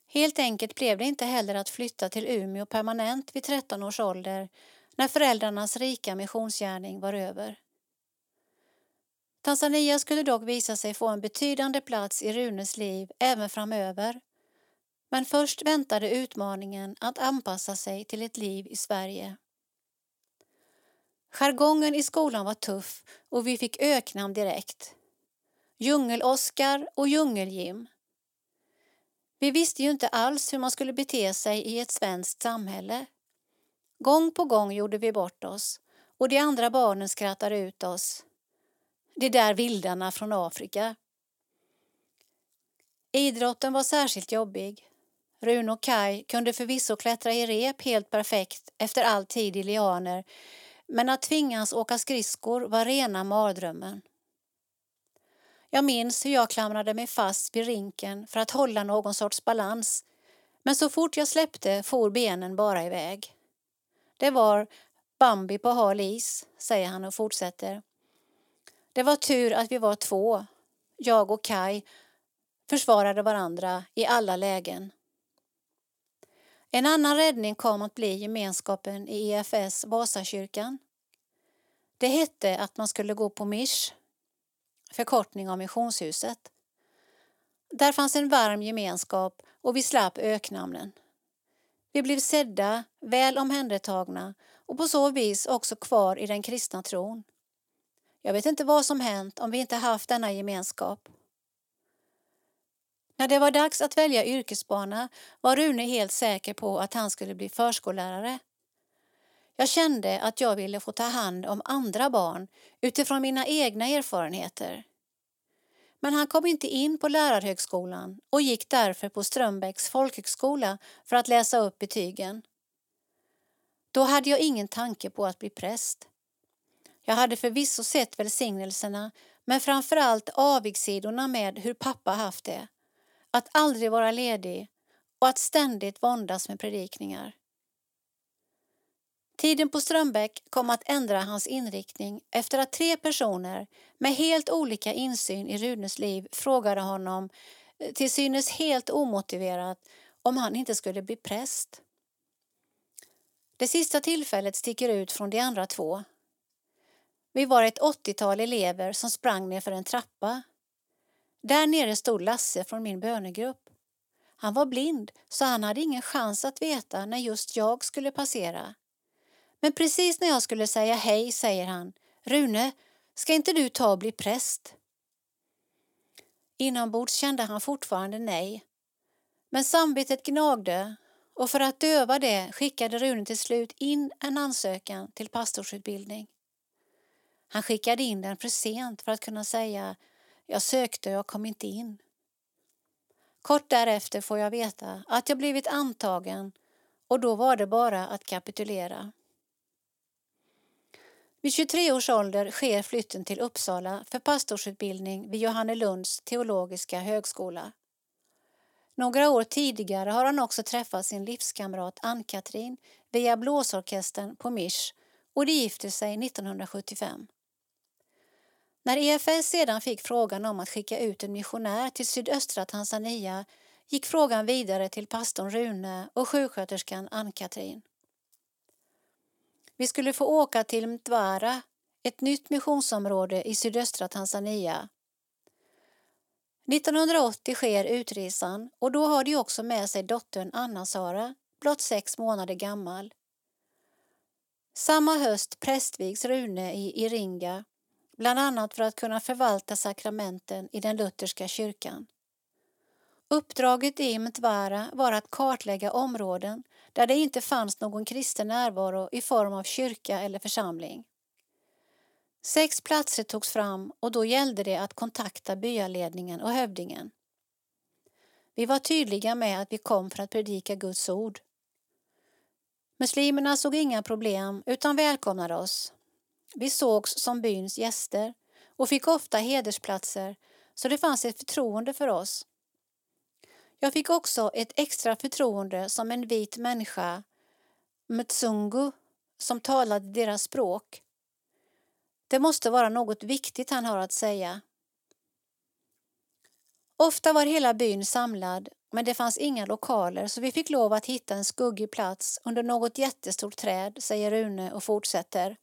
Helt enkelt blev det inte heller att flytta till Umeå permanent vid 13 års ålder när föräldrarnas rika missionsgärning var över. Tanzania skulle dock visa sig få en betydande plats i Runes liv även framöver. Men först väntade utmaningen att anpassa sig till ett liv i Sverige. Jargongen i skolan var tuff och vi fick öknamn direkt. Djungel-Oskar och Djungel-Jim. Vi visste ju inte alls hur man skulle bete sig i ett svenskt samhälle. Gång på gång gjorde vi bort oss och de andra barnen skrattade ut oss. de där vildarna från Afrika. Idrotten var särskilt jobbig. Rune och Kai kunde förvisso klättra i rep helt perfekt efter all tid i lianer men att tvingas åka skridskor var rena mardrömmen. Jag minns hur jag klamrade mig fast vid rinken för att hålla någon sorts balans men så fort jag släppte for benen bara iväg. Det var Bambi på hal is, säger han och fortsätter. Det var tur att vi var två, jag och Kai, försvarade varandra i alla lägen. En annan räddning kom att bli gemenskapen i EFS Vasakyrkan. Det hette att man skulle gå på Mish, förkortning av missionshuset. Där fanns en varm gemenskap och vi slapp öknamnen. Vi blev sedda, väl omhändertagna och på så vis också kvar i den kristna tron. Jag vet inte vad som hänt om vi inte haft denna gemenskap. När det var dags att välja yrkesbana var Rune helt säker på att han skulle bli förskollärare. Jag kände att jag ville få ta hand om andra barn utifrån mina egna erfarenheter. Men han kom inte in på lärarhögskolan och gick därför på Strömbäcks folkhögskola för att läsa upp betygen. Då hade jag ingen tanke på att bli präst. Jag hade förvisso sett välsignelserna men framför allt avigsidorna med hur pappa haft det. Att aldrig vara ledig och att ständigt våndas med predikningar. Tiden på Strömbäck kom att ändra hans inriktning efter att tre personer med helt olika insyn i Runes liv frågade honom, eh, till synes helt omotiverat, om han inte skulle bli präst. Det sista tillfället sticker ut från de andra två. Vi var ett 80-tal elever som sprang ner för en trappa. Där nere stod Lasse från min bönegrupp. Han var blind så han hade ingen chans att veta när just jag skulle passera. Men precis när jag skulle säga hej säger han Rune, ska inte du ta och bli präst? Inombords kände han fortfarande nej. Men samvetet gnagde och för att döva det skickade Rune till slut in en ansökan till pastorsutbildning. Han skickade in den för sent för att kunna säga jag sökte och jag kom inte in. Kort därefter får jag veta att jag blivit antagen och då var det bara att kapitulera. Vid 23 års ålder sker flytten till Uppsala för pastorsutbildning vid Johannelunds teologiska högskola. Några år tidigare har han också träffat sin livskamrat Ann-Katrin via blåsorkestern på Mish och de gifter sig 1975. När EFS sedan fick frågan om att skicka ut en missionär till sydöstra Tanzania gick frågan vidare till pastorn Rune och sjuksköterskan Ann-Katrin. Vi skulle få åka till Mtwara, ett nytt missionsområde i sydöstra Tanzania. 1980 sker utresan och då har de också med sig dottern Anna-Sara, blott sex månader gammal. Samma höst prästvigs Rune i Iringa, bland annat för att kunna förvalta sakramenten i den lutherska kyrkan. Uppdraget i Mtwara var att kartlägga områden där det inte fanns någon kristen närvaro i form av kyrka eller församling. Sex platser togs fram och då gällde det att kontakta byaledningen och hövdingen. Vi var tydliga med att vi kom för att predika Guds ord. Muslimerna såg inga problem utan välkomnade oss. Vi sågs som byns gäster och fick ofta hedersplatser så det fanns ett förtroende för oss. Jag fick också ett extra förtroende som en vit människa, Mtsungu, som talade deras språk. Det måste vara något viktigt han har att säga. Ofta var hela byn samlad, men det fanns inga lokaler så vi fick lov att hitta en skuggig plats under något jättestort träd, säger Rune och fortsätter.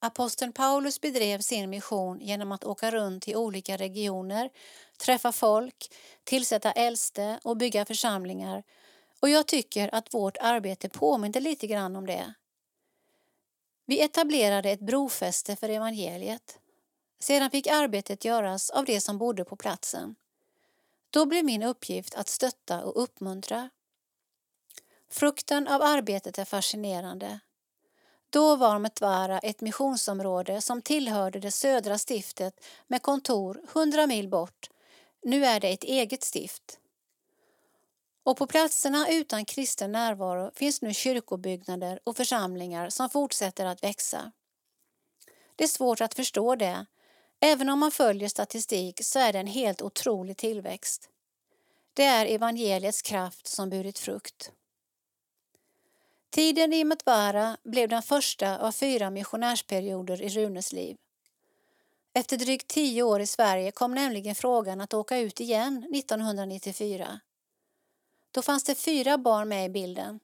Aposteln Paulus bedrev sin mission genom att åka runt i olika regioner, träffa folk, tillsätta äldste och bygga församlingar och jag tycker att vårt arbete påminner lite grann om det. Vi etablerade ett brofäste för evangeliet. Sedan fick arbetet göras av de som bodde på platsen. Då blev min uppgift att stötta och uppmuntra. Frukten av arbetet är fascinerande. Då var Metvara ett missionsområde som tillhörde det södra stiftet med kontor 100 mil bort. Nu är det ett eget stift. Och på platserna utan kristen närvaro finns nu kyrkobyggnader och församlingar som fortsätter att växa. Det är svårt att förstå det. Även om man följer statistik så är det en helt otrolig tillväxt. Det är evangeliets kraft som burit frukt. Tiden i Mutvara blev den första av fyra missionärsperioder i Runes liv. Efter drygt tio år i Sverige kom nämligen frågan att åka ut igen 1994. Då fanns det fyra barn med i bilden.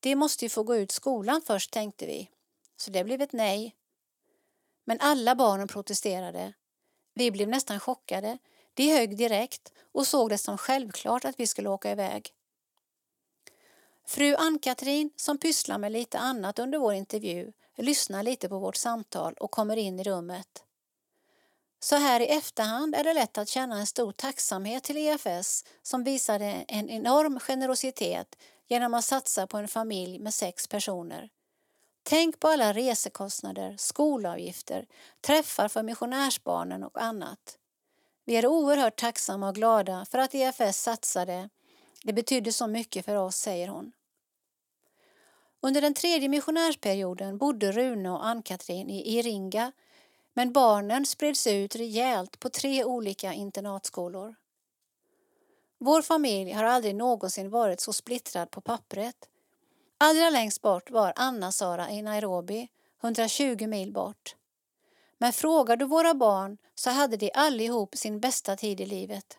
De måste ju få gå ut skolan först, tänkte vi. Så det blev ett nej. Men alla barnen protesterade. Vi blev nästan chockade. De högg direkt och såg det som självklart att vi skulle åka iväg. Fru Ann-Katrin, som pysslar med lite annat under vår intervju, lyssnar lite på vårt samtal och kommer in i rummet. Så här i efterhand är det lätt att känna en stor tacksamhet till EFS som visade en enorm generositet genom att satsa på en familj med sex personer. Tänk på alla resekostnader, skolavgifter, träffar för missionärsbarnen och annat. Vi är oerhört tacksamma och glada för att EFS satsade. Det betydde så mycket för oss, säger hon. Under den tredje missionärsperioden bodde Rune och Ann-Katrin i Iringa men barnen spreds ut rejält på tre olika internatskolor. Vår familj har aldrig någonsin varit så splittrad på pappret. Allra längst bort var Anna-Sara i Nairobi, 120 mil bort. Men frågar du våra barn så hade de allihop sin bästa tid i livet.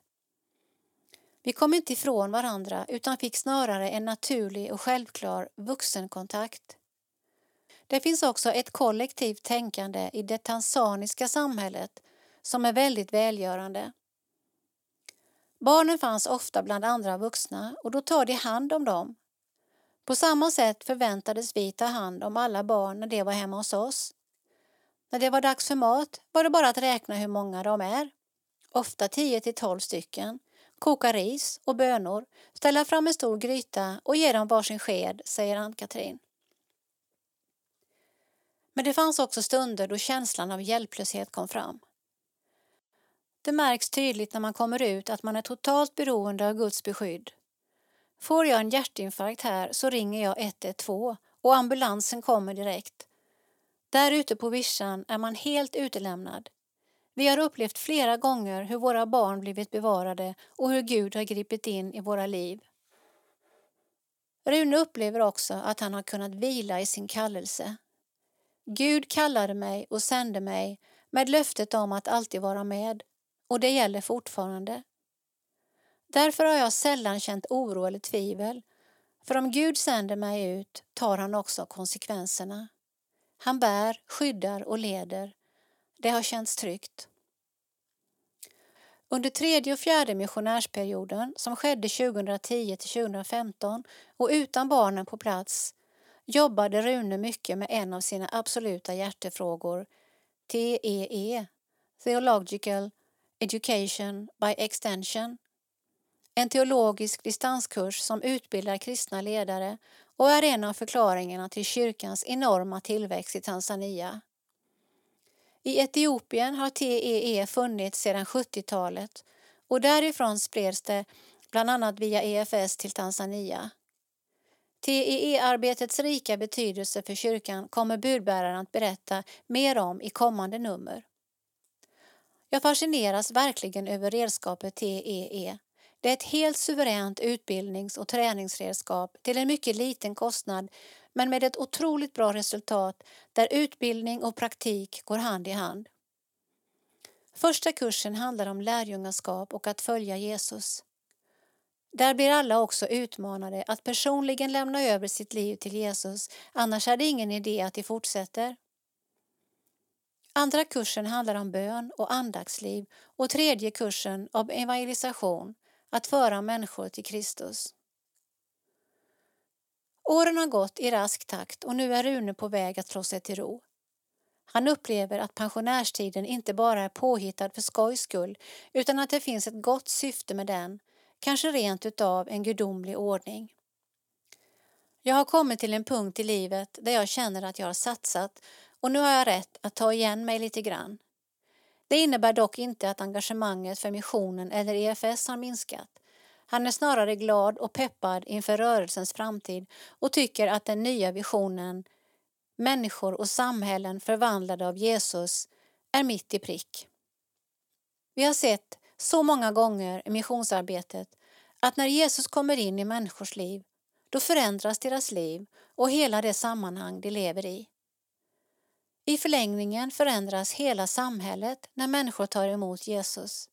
Vi kom inte ifrån varandra utan fick snarare en naturlig och självklar vuxenkontakt. Det finns också ett kollektivt tänkande i det tanzaniska samhället som är väldigt välgörande. Barnen fanns ofta bland andra vuxna och då tar de hand om dem. På samma sätt förväntades vi ta hand om alla barn när de var hemma hos oss. När det var dags för mat var det bara att räkna hur många de är. Ofta 10 till 12 stycken. Koka ris och bönor, ställa fram en stor gryta och ge dem varsin sked, säger Ann-Katrin. Men det fanns också stunder då känslan av hjälplöshet kom fram. Det märks tydligt när man kommer ut att man är totalt beroende av Guds beskydd. Får jag en hjärtinfarkt här så ringer jag 112 och ambulansen kommer direkt. Där ute på vischan är man helt utelämnad. Vi har upplevt flera gånger hur våra barn blivit bevarade och hur Gud har gripit in i våra liv. Rune upplever också att han har kunnat vila i sin kallelse. Gud kallade mig och sände mig med löftet om att alltid vara med och det gäller fortfarande. Därför har jag sällan känt oro eller tvivel, för om Gud sänder mig ut tar han också konsekvenserna. Han bär, skyddar och leder. Det har känts tryggt. Under tredje och fjärde missionärsperioden som skedde 2010 till 2015 och utan barnen på plats jobbade Rune mycket med en av sina absoluta hjärtefrågor, TEE, Theological Education by Extension. En teologisk distanskurs som utbildar kristna ledare och är en av förklaringarna till kyrkans enorma tillväxt i Tanzania. I Etiopien har TEE funnits sedan 70-talet och därifrån spreds det bland annat via EFS till Tanzania. TEE-arbetets rika betydelse för kyrkan kommer budbäraren att berätta mer om i kommande nummer. Jag fascineras verkligen över redskapet TEE. Det är ett helt suveränt utbildnings och träningsredskap till en mycket liten kostnad men med ett otroligt bra resultat där utbildning och praktik går hand i hand. Första kursen handlar om lärjungaskap och att följa Jesus. Där blir alla också utmanade att personligen lämna över sitt liv till Jesus, annars är det ingen idé att de fortsätter. Andra kursen handlar om bön och andaktsliv och tredje kursen om evangelisation, att föra människor till Kristus. Åren har gått i rask takt och nu är Rune på väg att slå sig till ro. Han upplever att pensionärstiden inte bara är påhittad för skojs skull utan att det finns ett gott syfte med den kanske rent utav en gudomlig ordning. Jag har kommit till en punkt i livet där jag känner att jag har satsat och nu har jag rätt att ta igen mig lite grann. Det innebär dock inte att engagemanget för missionen eller EFS har minskat. Han är snarare glad och peppad inför rörelsens framtid och tycker att den nya visionen Människor och samhällen förvandlade av Jesus är mitt i prick. Vi har sett så många gånger i missionsarbetet att när Jesus kommer in i människors liv, då förändras deras liv och hela det sammanhang de lever i. I förlängningen förändras hela samhället när människor tar emot Jesus.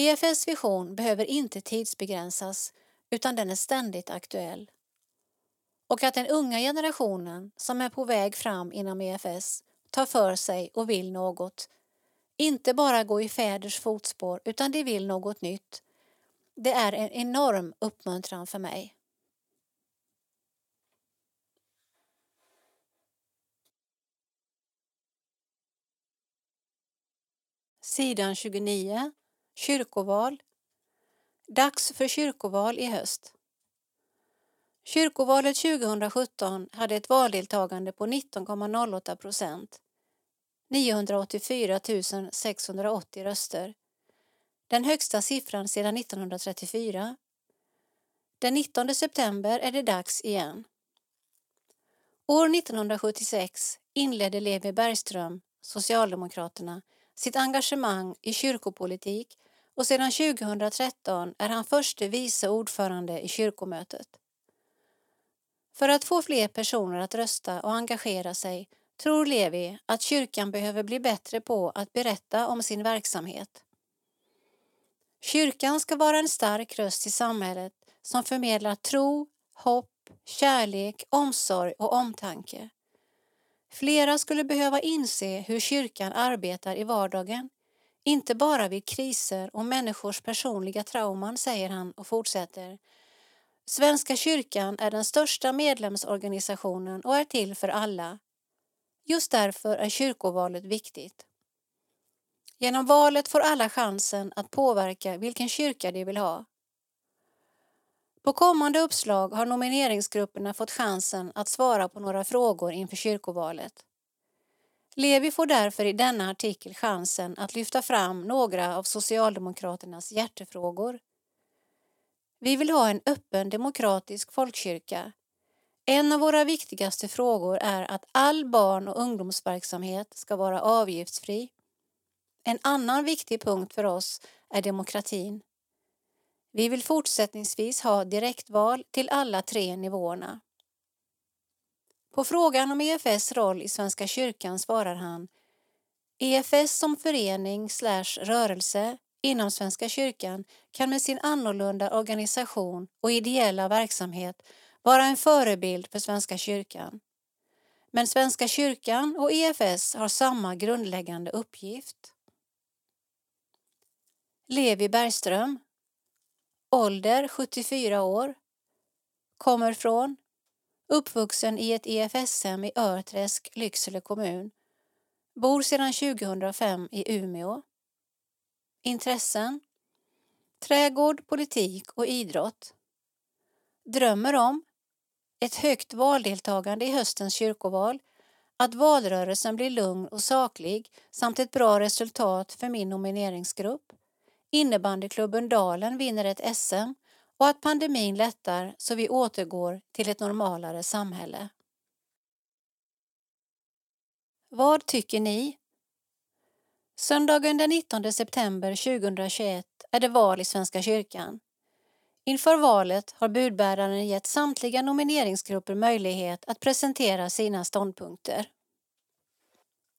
EFS vision behöver inte tidsbegränsas utan den är ständigt aktuell. Och att den unga generationen som är på väg fram inom EFS tar för sig och vill något. Inte bara gå i fäders fotspår utan de vill något nytt. Det är en enorm uppmuntran för mig. Sidan 29 Kyrkoval Dags för kyrkoval i höst. Kyrkovalet 2017 hade ett valdeltagande på 19,08 procent. 984 680 röster. Den högsta siffran sedan 1934. Den 19 september är det dags igen. År 1976 inledde Levi Bergström, Socialdemokraterna, sitt engagemang i kyrkopolitik och sedan 2013 är han förste vice ordförande i kyrkomötet. För att få fler personer att rösta och engagera sig tror Levi att kyrkan behöver bli bättre på att berätta om sin verksamhet. Kyrkan ska vara en stark röst i samhället som förmedlar tro, hopp, kärlek, omsorg och omtanke. Flera skulle behöva inse hur kyrkan arbetar i vardagen, inte bara vid kriser och människors personliga trauman, säger han och fortsätter. Svenska kyrkan är den största medlemsorganisationen och är till för alla. Just därför är kyrkovalet viktigt. Genom valet får alla chansen att påverka vilken kyrka de vill ha. På kommande uppslag har nomineringsgrupperna fått chansen att svara på några frågor inför kyrkovalet. Levi får därför i denna artikel chansen att lyfta fram några av Socialdemokraternas hjärtefrågor. Vi vill ha en öppen demokratisk folkkyrka. En av våra viktigaste frågor är att all barn och ungdomsverksamhet ska vara avgiftsfri. En annan viktig punkt för oss är demokratin. Vi vill fortsättningsvis ha direktval till alla tre nivåerna. På frågan om EFS roll i Svenska kyrkan svarar han EFS som förening slash rörelse inom Svenska kyrkan kan med sin annorlunda organisation och ideella verksamhet vara en förebild för Svenska kyrkan. Men Svenska kyrkan och EFS har samma grundläggande uppgift. Levi Bergström Ålder 74 år Kommer från Uppvuxen i ett EFS-hem i Örträsk, Lycksele kommun. Bor sedan 2005 i Umeå. Intressen Trädgård, politik och idrott. Drömmer om ett högt valdeltagande i höstens kyrkoval, att valrörelsen blir lugn och saklig samt ett bra resultat för min nomineringsgrupp, innebandyklubben Dalen vinner ett SM och att pandemin lättar så vi återgår till ett normalare samhälle. Vad tycker ni? Söndagen den 19 september 2021 är det val i Svenska kyrkan. Inför valet har budbäraren gett samtliga nomineringsgrupper möjlighet att presentera sina ståndpunkter.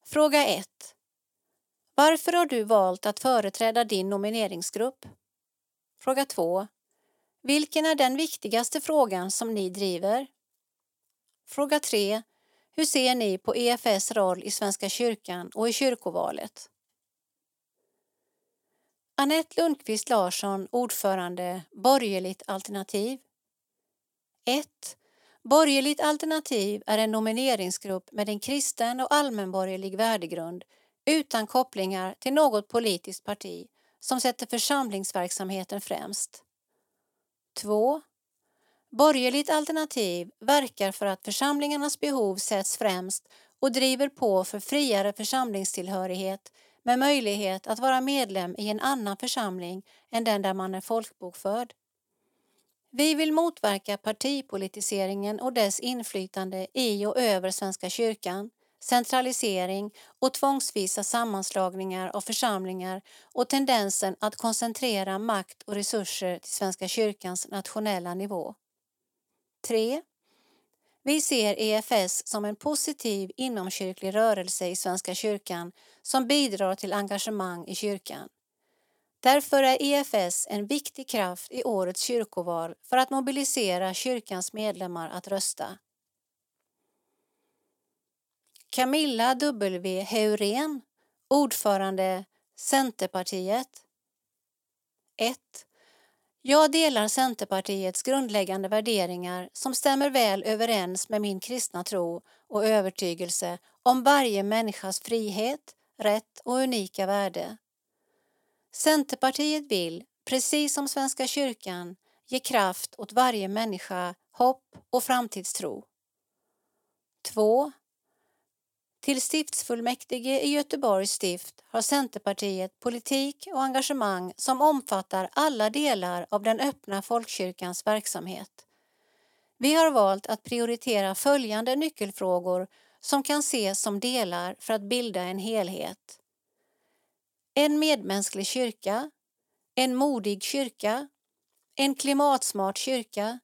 Fråga 1. Varför har du valt att företräda din nomineringsgrupp? Fråga 2. Vilken är den viktigaste frågan som ni driver? Fråga 3. Hur ser ni på EFS roll i Svenska kyrkan och i kyrkovalet? Annette Lundqvist Larsson, ordförande, Borgerligt alternativ. 1. Borgerligt alternativ är en nomineringsgrupp med en kristen och allmänborgerlig värdegrund utan kopplingar till något politiskt parti som sätter församlingsverksamheten främst. 2. Borgerligt alternativ verkar för att församlingarnas behov sätts främst och driver på för friare församlingstillhörighet med möjlighet att vara medlem i en annan församling än den där man är folkbokförd. Vi vill motverka partipolitiseringen och dess inflytande i och över Svenska kyrkan, centralisering och tvångsvisa sammanslagningar av församlingar och tendensen att koncentrera makt och resurser till Svenska kyrkans nationella nivå. 3. Vi ser EFS som en positiv inomkyrklig rörelse i Svenska kyrkan som bidrar till engagemang i kyrkan. Därför är EFS en viktig kraft i årets kyrkoval för att mobilisera kyrkans medlemmar att rösta. Camilla W Heurén, ordförande Centerpartiet 1. Jag delar Centerpartiets grundläggande värderingar som stämmer väl överens med min kristna tro och övertygelse om varje människas frihet, rätt och unika värde. Centerpartiet vill, precis som Svenska kyrkan, ge kraft åt varje människa, hopp och framtidstro. 2. Till stiftsfullmäktige i Göteborgs stift har Centerpartiet politik och engagemang som omfattar alla delar av den öppna folkkyrkans verksamhet. Vi har valt att prioritera följande nyckelfrågor som kan ses som delar för att bilda en helhet. En medmänsklig kyrka, en modig kyrka, en klimatsmart kyrka,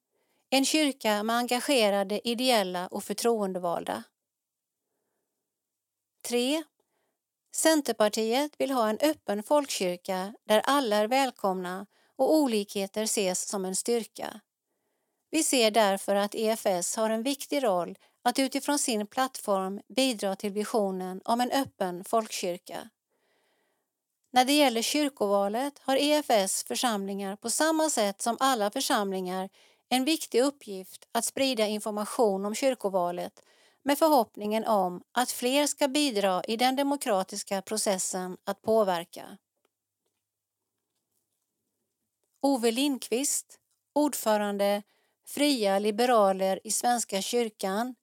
en kyrka med engagerade ideella och förtroendevalda. 3. Centerpartiet vill ha en öppen folkkyrka där alla är välkomna och olikheter ses som en styrka. Vi ser därför att EFS har en viktig roll att utifrån sin plattform bidra till visionen om en öppen folkkyrka. När det gäller kyrkovalet har EFS församlingar på samma sätt som alla församlingar en viktig uppgift att sprida information om kyrkovalet med förhoppningen om att fler ska bidra i den demokratiska processen att påverka. Ove Lindqvist, ordförande Fria liberaler i Svenska kyrkan,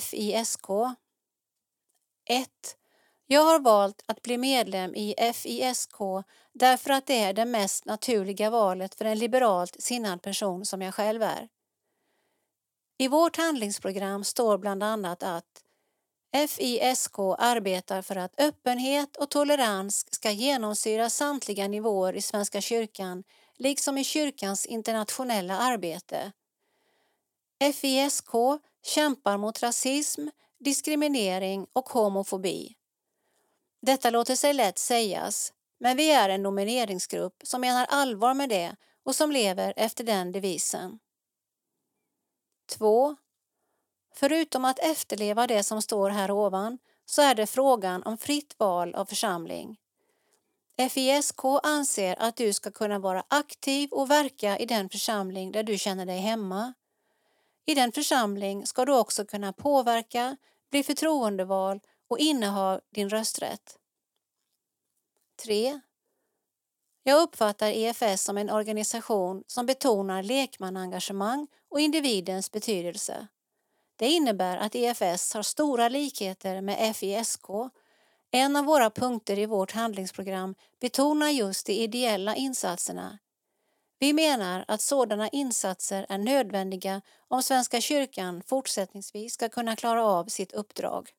FISK. 1. Jag har valt att bli medlem i FISK därför att det är det mest naturliga valet för en liberalt sinnad person som jag själv är. I vårt handlingsprogram står bland annat att FISK arbetar för att öppenhet och tolerans ska genomsyra samtliga nivåer i Svenska kyrkan liksom i kyrkans internationella arbete. FISK kämpar mot rasism, diskriminering och homofobi. Detta låter sig lätt sägas, men vi är en nomineringsgrupp som menar allvar med det och som lever efter den devisen. 2. Förutom att efterleva det som står här ovan så är det frågan om fritt val av församling. FISK anser att du ska kunna vara aktiv och verka i den församling där du känner dig hemma. I den församling ska du också kunna påverka, bli förtroendevald och inneha din rösträtt. 3. Jag uppfattar EFS som en organisation som betonar lekmannaengagemang och individens betydelse. Det innebär att EFS har stora likheter med FISK. En av våra punkter i vårt handlingsprogram betonar just de ideella insatserna. Vi menar att sådana insatser är nödvändiga om Svenska kyrkan fortsättningsvis ska kunna klara av sitt uppdrag.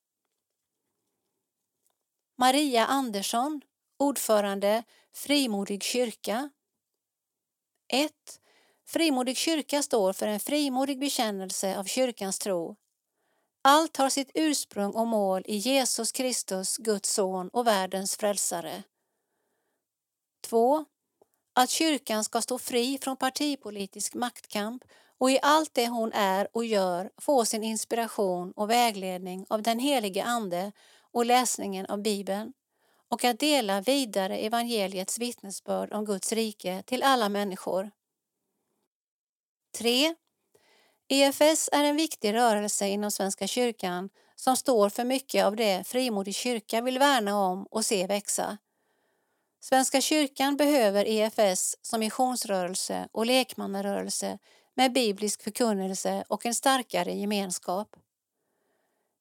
Maria Andersson, ordförande Frimodig kyrka 1. Frimodig kyrka står för en frimodig bekännelse av kyrkans tro. Allt har sitt ursprung och mål i Jesus Kristus, Guds son och världens frälsare. 2. Att kyrkan ska stå fri från partipolitisk maktkamp och i allt det hon är och gör få sin inspiration och vägledning av den helige Ande och läsningen av Bibeln och att dela vidare evangeliets vittnesbörd om Guds rike till alla människor. 3. EFS är en viktig rörelse inom Svenska kyrkan som står för mycket av det Frimodig kyrka vill värna om och se växa. Svenska kyrkan behöver EFS som missionsrörelse och lekmannarörelse med biblisk förkunnelse och en starkare gemenskap.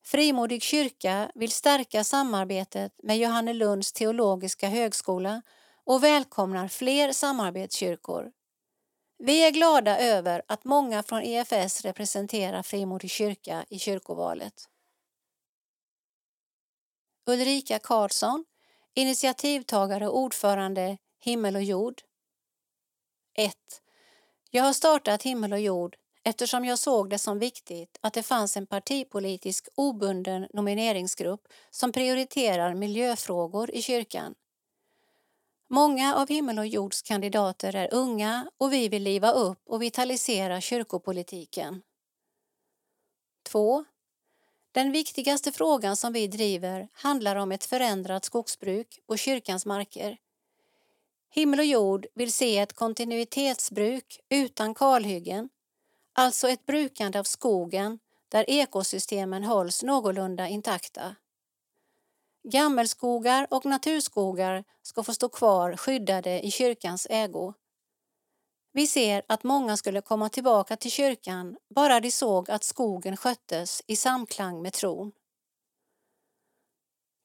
Frimodig kyrka vill stärka samarbetet med Johannelunds teologiska högskola och välkomnar fler samarbetskyrkor. Vi är glada över att många från EFS representerar Frimodig kyrka i kyrkovalet. Ulrika Karlsson, initiativtagare och ordförande Himmel och jord. 1. Jag har startat Himmel och jord eftersom jag såg det som viktigt att det fanns en partipolitisk obunden nomineringsgrupp som prioriterar miljöfrågor i kyrkan. Många av Himmel och jords kandidater är unga och vi vill liva upp och vitalisera kyrkopolitiken. 2. Den viktigaste frågan som vi driver handlar om ett förändrat skogsbruk på kyrkans marker. Himmel och jord vill se ett kontinuitetsbruk utan kalhyggen, alltså ett brukande av skogen där ekosystemen hålls någorlunda intakta. Gammelskogar och naturskogar ska få stå kvar skyddade i kyrkans ägo. Vi ser att många skulle komma tillbaka till kyrkan bara de såg att skogen sköttes i samklang med tron.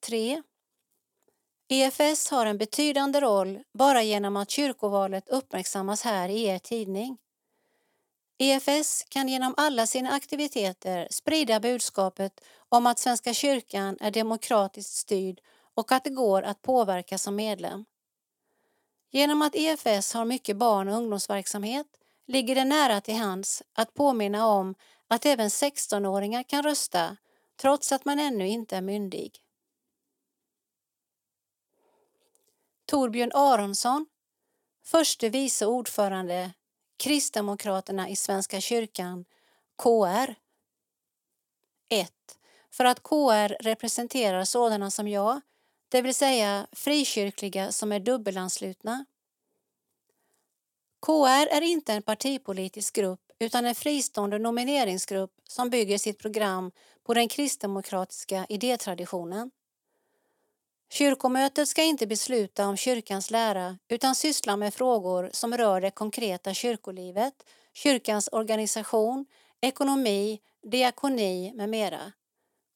3. EFS har en betydande roll bara genom att kyrkovalet uppmärksammas här i er tidning. EFS kan genom alla sina aktiviteter sprida budskapet om att Svenska kyrkan är demokratiskt styrd och att det går att påverka som medlem. Genom att EFS har mycket barn och ungdomsverksamhet ligger det nära till hands att påminna om att även 16-åringar kan rösta trots att man ännu inte är myndig. Torbjörn Aronsson, förste vice ordförande Kristdemokraterna i Svenska kyrkan, KR. 1. För att KR representerar sådana som jag, det vill säga frikyrkliga som är dubbelanslutna. KR är inte en partipolitisk grupp utan en fristående nomineringsgrupp som bygger sitt program på den kristdemokratiska idétraditionen. Kyrkomötet ska inte besluta om kyrkans lära utan syssla med frågor som rör det konkreta kyrkolivet, kyrkans organisation, ekonomi, diakoni med mera.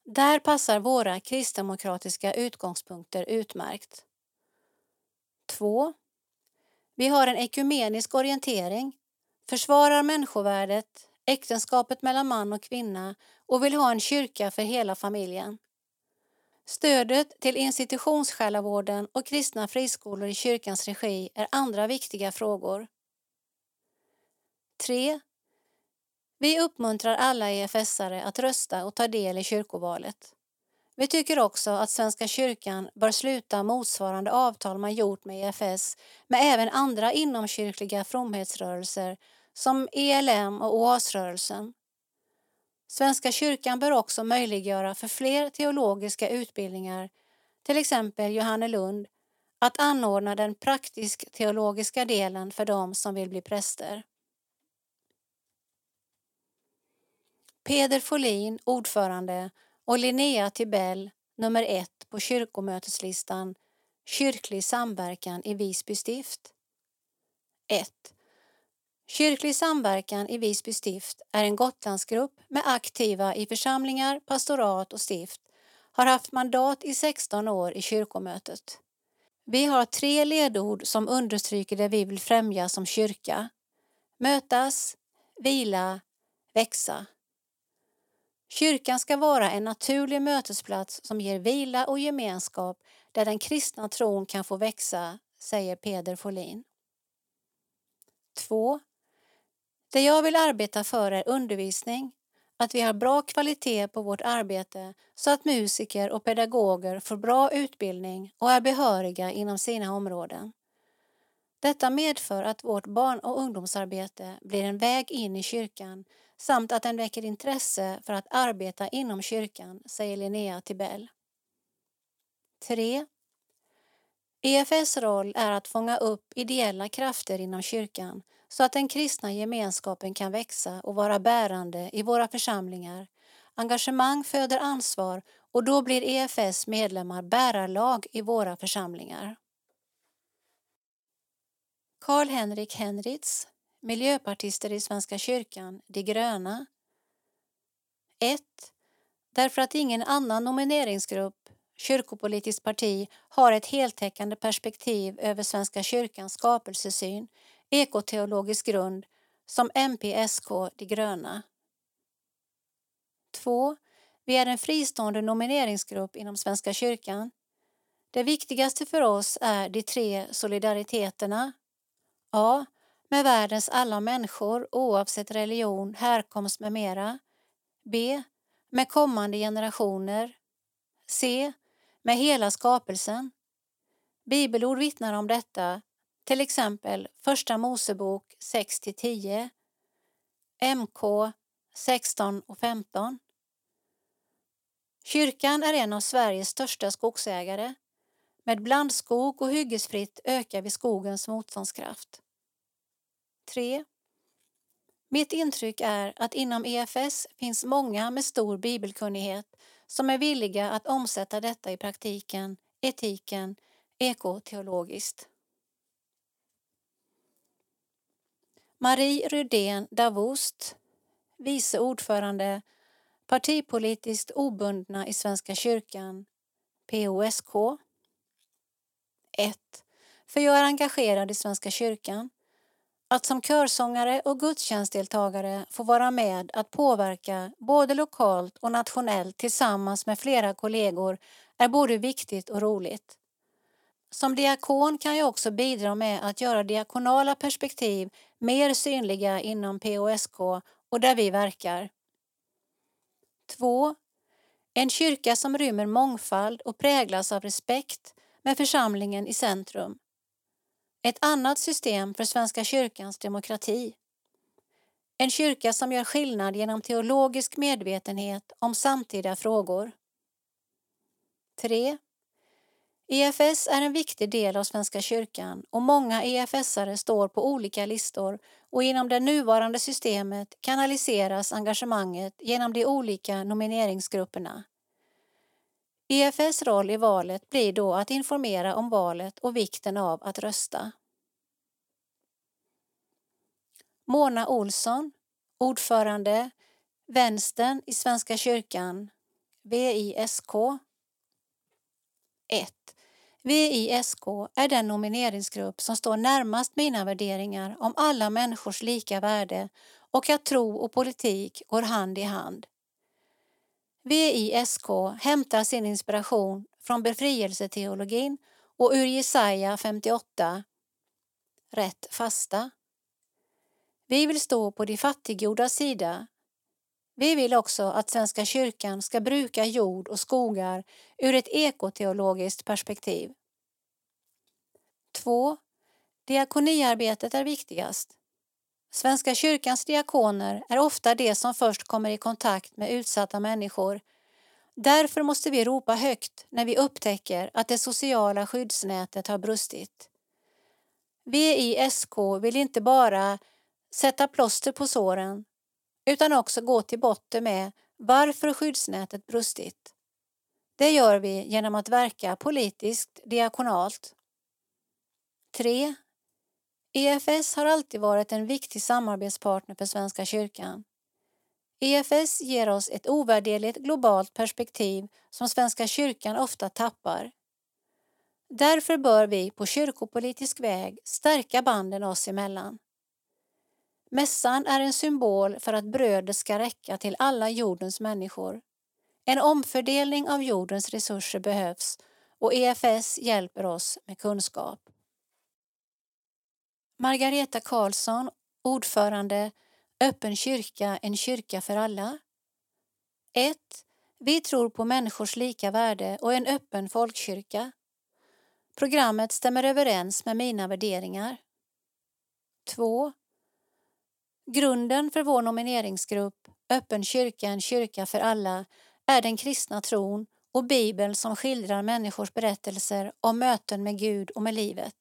Där passar våra kristdemokratiska utgångspunkter utmärkt. 2. Vi har en ekumenisk orientering, försvarar människovärdet, äktenskapet mellan man och kvinna och vill ha en kyrka för hela familjen. Stödet till institutionssjälavården och kristna friskolor i kyrkans regi är andra viktiga frågor. 3. Vi uppmuntrar alla EFS-are att rösta och ta del i kyrkovalet. Vi tycker också att Svenska kyrkan bör sluta motsvarande avtal man gjort med EFS med även andra inomkyrkliga fromhetsrörelser som ELM och OAS-rörelsen. Svenska kyrkan bör också möjliggöra för fler teologiska utbildningar, till exempel Johannelund, att anordna den praktisk-teologiska delen för dem som vill bli präster. Peder Folin, ordförande, och Linnea Tibell, nummer ett på kyrkomöteslistan Kyrklig samverkan i Visby stift. 1. Kyrklig samverkan i Visby stift är en Gotlandsgrupp med aktiva i församlingar, pastorat och stift, har haft mandat i 16 år i kyrkomötet. Vi har tre ledord som understryker det vi vill främja som kyrka. Mötas, vila, växa. Kyrkan ska vara en naturlig mötesplats som ger vila och gemenskap där den kristna tron kan få växa, säger Peder Folin. 2. Det jag vill arbeta för är undervisning, att vi har bra kvalitet på vårt arbete så att musiker och pedagoger får bra utbildning och är behöriga inom sina områden. Detta medför att vårt barn och ungdomsarbete blir en väg in i kyrkan samt att den väcker intresse för att arbeta inom kyrkan, säger Linnea Tibell. 3. EFS roll är att fånga upp ideella krafter inom kyrkan så att den kristna gemenskapen kan växa och vara bärande i våra församlingar. Engagemang föder ansvar och då blir EFS medlemmar bärarlag i våra församlingar. Karl-Henrik Henritz, miljöpartister i Svenska kyrkan, De gröna. 1. Därför att ingen annan nomineringsgrupp, kyrkopolitiskt parti, har ett heltäckande perspektiv över Svenska kyrkans skapelsesyn, ekoteologisk grund, som MPSK, De gröna. 2. Vi är en fristående nomineringsgrupp inom Svenska kyrkan. Det viktigaste för oss är de tre solidariteterna. A. Med världens alla människor oavsett religion, härkomst med mera. B. Med kommande generationer. C. Med hela skapelsen. Bibelord vittnar om detta, till exempel Första Mosebok 6-10, MK 16 och 15. Kyrkan är en av Sveriges största skogsägare. Med blandskog och hyggesfritt ökar vi skogens motståndskraft. 3. Mitt intryck är att inom EFS finns många med stor bibelkunnighet som är villiga att omsätta detta i praktiken, etiken, ekoteologiskt. Marie Rydén Davoust, vice ordförande Partipolitiskt obundna i Svenska kyrkan, POSK. 1. För jag är engagerad i Svenska kyrkan. Att som körsångare och gudstjänstdeltagare få vara med att påverka både lokalt och nationellt tillsammans med flera kollegor är både viktigt och roligt. Som diakon kan jag också bidra med att göra diakonala perspektiv mer synliga inom POSK och där vi verkar. 2. En kyrka som rymmer mångfald och präglas av respekt med församlingen i centrum. Ett annat system för Svenska kyrkans demokrati. En kyrka som gör skillnad genom teologisk medvetenhet om samtida frågor. 3. EFS är en viktig del av Svenska kyrkan och många EFS-are står på olika listor och inom det nuvarande systemet kanaliseras engagemanget genom de olika nomineringsgrupperna. EFS roll i valet blir då att informera om valet och vikten av att rösta. Mona Olsson, ordförande Vänstern i Svenska kyrkan, VISK 1. VISK är den nomineringsgrupp som står närmast mina värderingar om alla människors lika värde och att tro och politik går hand i hand. VISK hämtar sin inspiration från befrielseteologin och ur Jesaja 58, rätt fasta. Vi vill stå på de fattiggjordas sida vi vill också att Svenska kyrkan ska bruka jord och skogar ur ett ekoteologiskt perspektiv. 2. Diakoniarbetet är viktigast. Svenska kyrkans diakoner är ofta de som först kommer i kontakt med utsatta människor. Därför måste vi ropa högt när vi upptäcker att det sociala skyddsnätet har brustit. Vi i SK vill inte bara sätta plåster på såren utan också gå till botten med varför skyddsnätet brustit. Det gör vi genom att verka politiskt diakonalt. 3. EFS har alltid varit en viktig samarbetspartner för Svenska kyrkan. EFS ger oss ett ovärderligt globalt perspektiv som Svenska kyrkan ofta tappar. Därför bör vi på kyrkopolitisk väg stärka banden oss emellan. Mässan är en symbol för att brödet ska räcka till alla jordens människor. En omfördelning av jordens resurser behövs och EFS hjälper oss med kunskap. Margareta Karlsson, ordförande Öppen kyrka, en kyrka för alla. 1. Vi tror på människors lika värde och en öppen folkkyrka. Programmet stämmer överens med mina värderingar. 2. Grunden för vår nomineringsgrupp Öppen kyrka, en kyrka för alla är den kristna tron och Bibeln som skildrar människors berättelser om möten med Gud och med livet.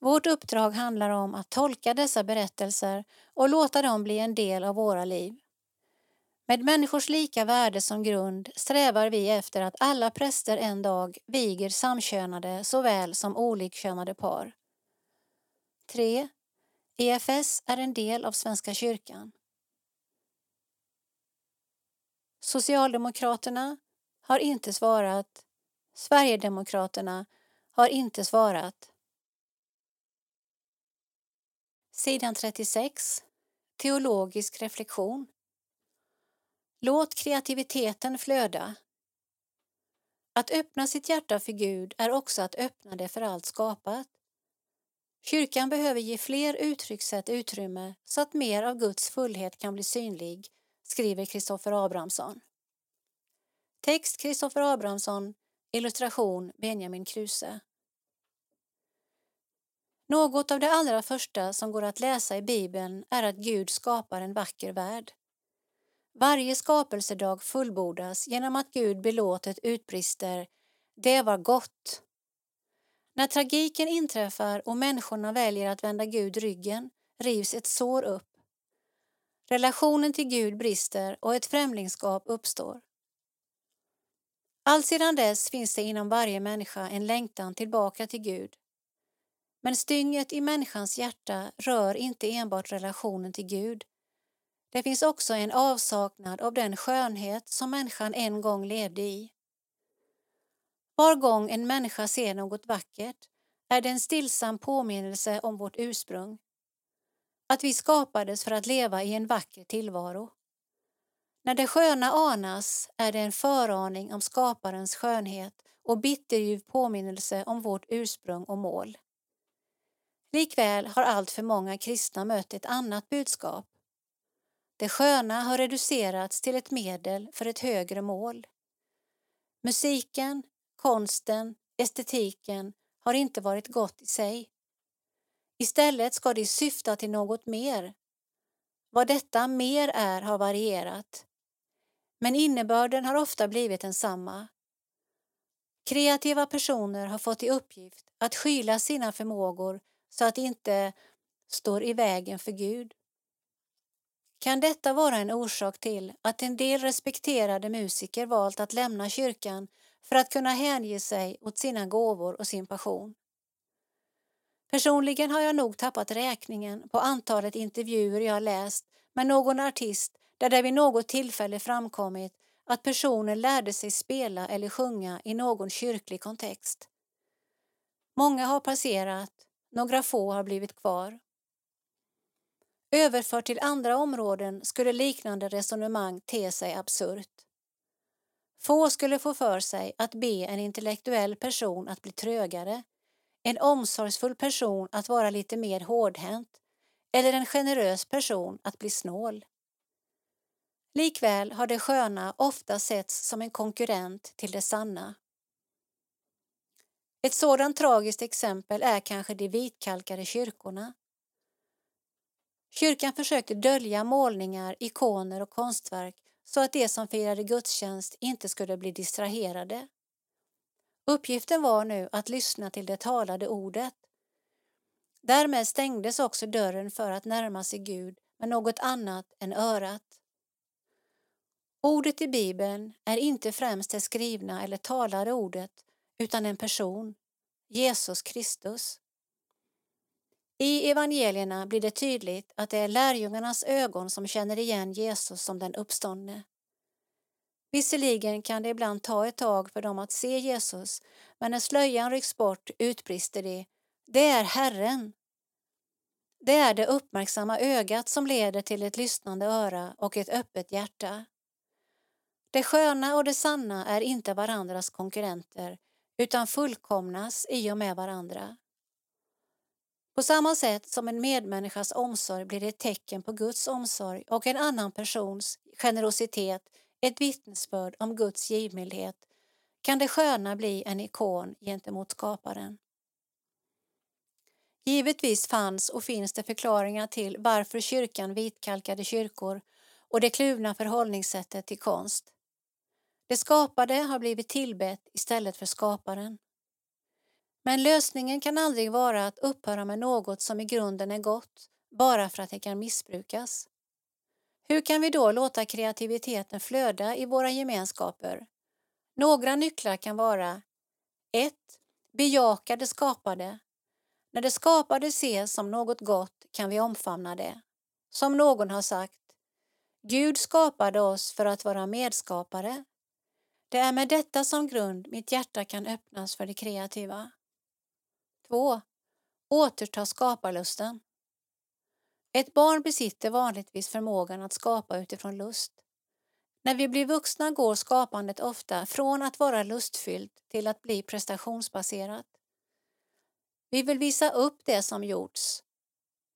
Vårt uppdrag handlar om att tolka dessa berättelser och låta dem bli en del av våra liv. Med människors lika värde som grund strävar vi efter att alla präster en dag viger samkönade såväl som olikkönade par. 3. EFS är en del av Svenska kyrkan. Socialdemokraterna har inte svarat. Sverigedemokraterna har inte svarat. Sidan 36. Teologisk reflektion. Låt kreativiteten flöda. Att öppna sitt hjärta för Gud är också att öppna det för allt skapat. Kyrkan behöver ge fler uttryckssätt utrymme så att mer av Guds fullhet kan bli synlig, skriver Kristoffer Abrahamsson. Text Kristoffer Abrahamsson, illustration Benjamin Kruse. Något av det allra första som går att läsa i Bibeln är att Gud skapar en vacker värld. Varje skapelsedag fullbordas genom att Gud belåtet utbrister ”Det var gott”. När tragiken inträffar och människorna väljer att vända Gud ryggen rivs ett sår upp. Relationen till Gud brister och ett främlingskap uppstår. Alltsedan dess finns det inom varje människa en längtan tillbaka till Gud. Men stynget i människans hjärta rör inte enbart relationen till Gud. Det finns också en avsaknad av den skönhet som människan en gång levde i. Var gång en människa ser något vackert är det en stillsam påminnelse om vårt ursprung. Att vi skapades för att leva i en vacker tillvaro. När det sköna anas är det en föraning om skaparens skönhet och bitterljuv påminnelse om vårt ursprung och mål. Likväl har allt för många kristna mött ett annat budskap. Det sköna har reducerats till ett medel för ett högre mål. Musiken, konsten, estetiken har inte varit gott i sig. Istället ska de syfta till något mer. Vad detta mer är har varierat. Men innebörden har ofta blivit densamma. Kreativa personer har fått i uppgift att skyla sina förmågor så att de inte står i vägen för Gud. Kan detta vara en orsak till att en del respekterade musiker valt att lämna kyrkan för att kunna hänge sig åt sina gåvor och sin passion? Personligen har jag nog tappat räkningen på antalet intervjuer jag läst med någon artist där det vid något tillfälle framkommit att personen lärde sig spela eller sjunga i någon kyrklig kontext. Många har passerat, några få har blivit kvar. Överfört till andra områden skulle liknande resonemang te sig absurt. Få skulle få för sig att be en intellektuell person att bli trögare, en omsorgsfull person att vara lite mer hårdhänt eller en generös person att bli snål. Likväl har det sköna ofta setts som en konkurrent till det sanna. Ett sådant tragiskt exempel är kanske de vitkalkade kyrkorna. Kyrkan försökte dölja målningar, ikoner och konstverk så att de som firade gudstjänst inte skulle bli distraherade. Uppgiften var nu att lyssna till det talade ordet. Därmed stängdes också dörren för att närma sig Gud med något annat än örat. Ordet i Bibeln är inte främst det skrivna eller talade ordet utan en person, Jesus Kristus. I evangelierna blir det tydligt att det är lärjungarnas ögon som känner igen Jesus som den uppståndne. Visserligen kan det ibland ta ett tag för dem att se Jesus, men när slöjan rycks bort utbrister de Det är Herren! Det är det uppmärksamma ögat som leder till ett lyssnande öra och ett öppet hjärta. Det sköna och det sanna är inte varandras konkurrenter utan fullkomnas i och med varandra. På samma sätt som en medmänniskas omsorg blir ett tecken på Guds omsorg och en annan persons generositet ett vittnesbörd om Guds givmildhet kan det sköna bli en ikon gentemot skaparen. Givetvis fanns och finns det förklaringar till varför kyrkan vitkalkade kyrkor och det kluvna förhållningssättet till konst. Det skapade har blivit tillbett istället för skaparen. Men lösningen kan aldrig vara att upphöra med något som i grunden är gott bara för att det kan missbrukas. Hur kan vi då låta kreativiteten flöda i våra gemenskaper? Några nycklar kan vara 1. Bejaka det skapade. När det skapade ses som något gott kan vi omfamna det. Som någon har sagt, Gud skapade oss för att vara medskapare. Det är med detta som grund mitt hjärta kan öppnas för det kreativa. 2. Återta skaparlusten. Ett barn besitter vanligtvis förmågan att skapa utifrån lust. När vi blir vuxna går skapandet ofta från att vara lustfyllt till att bli prestationsbaserat. Vi vill visa upp det som gjorts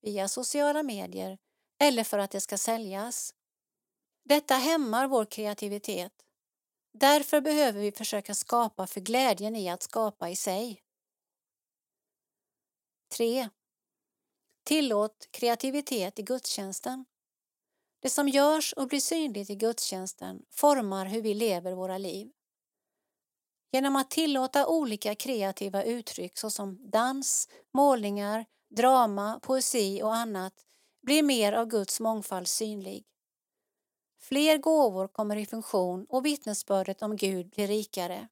via sociala medier eller för att det ska säljas. Detta hämmar vår kreativitet. Därför behöver vi försöka skapa för glädjen i att skapa i sig. 3. Tillåt kreativitet i gudstjänsten. Det som görs och blir synligt i gudstjänsten formar hur vi lever våra liv. Genom att tillåta olika kreativa uttryck såsom dans, målningar, drama, poesi och annat blir mer av Guds mångfald synlig. Fler gåvor kommer i funktion och vittnesbördet om Gud blir rikare.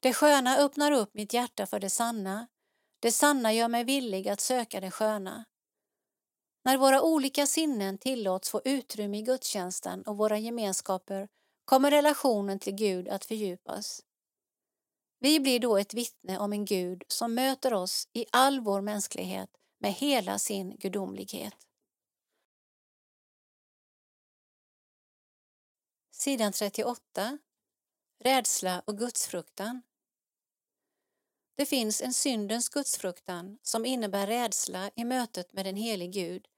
Det sköna öppnar upp mitt hjärta för det sanna. Det sanna gör mig villig att söka det sköna. När våra olika sinnen tillåts få utrymme i gudstjänsten och våra gemenskaper kommer relationen till Gud att fördjupas. Vi blir då ett vittne om en Gud som möter oss i all vår mänsklighet med hela sin gudomlighet. Sidan 38. Rädsla och gudsfruktan. Det finns en syndens gudsfruktan som innebär rädsla i mötet med en helig Gud.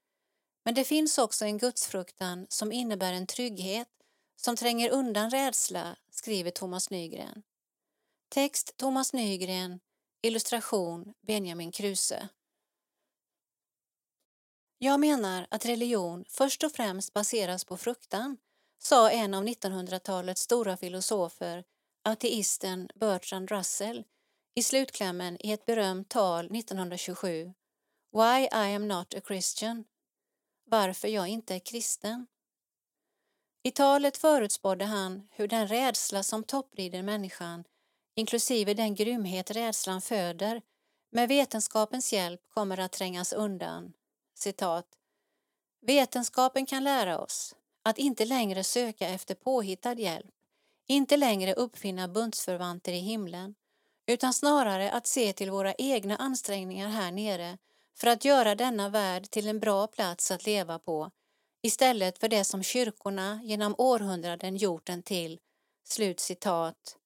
Men det finns också en gudsfruktan som innebär en trygghet som tränger undan rädsla, skriver Thomas Nygren. Text Thomas Nygren, illustration Benjamin Kruse. Jag menar att religion först och främst baseras på fruktan, sa en av 1900-talets stora filosofer, ateisten Bertrand Russell, i slutklämmen i ett berömt tal 1927, Why I am not a Christian, varför jag inte är kristen. I talet förutspådde han hur den rädsla som topprider människan, inklusive den grymhet rädslan föder, med vetenskapens hjälp kommer att trängas undan. Citat. Vetenskapen kan lära oss att inte längre söka efter påhittad hjälp, inte längre uppfinna bundsförvanter i himlen, utan snarare att se till våra egna ansträngningar här nere för att göra denna värld till en bra plats att leva på istället för det som kyrkorna genom århundraden gjort den till. Slut citat.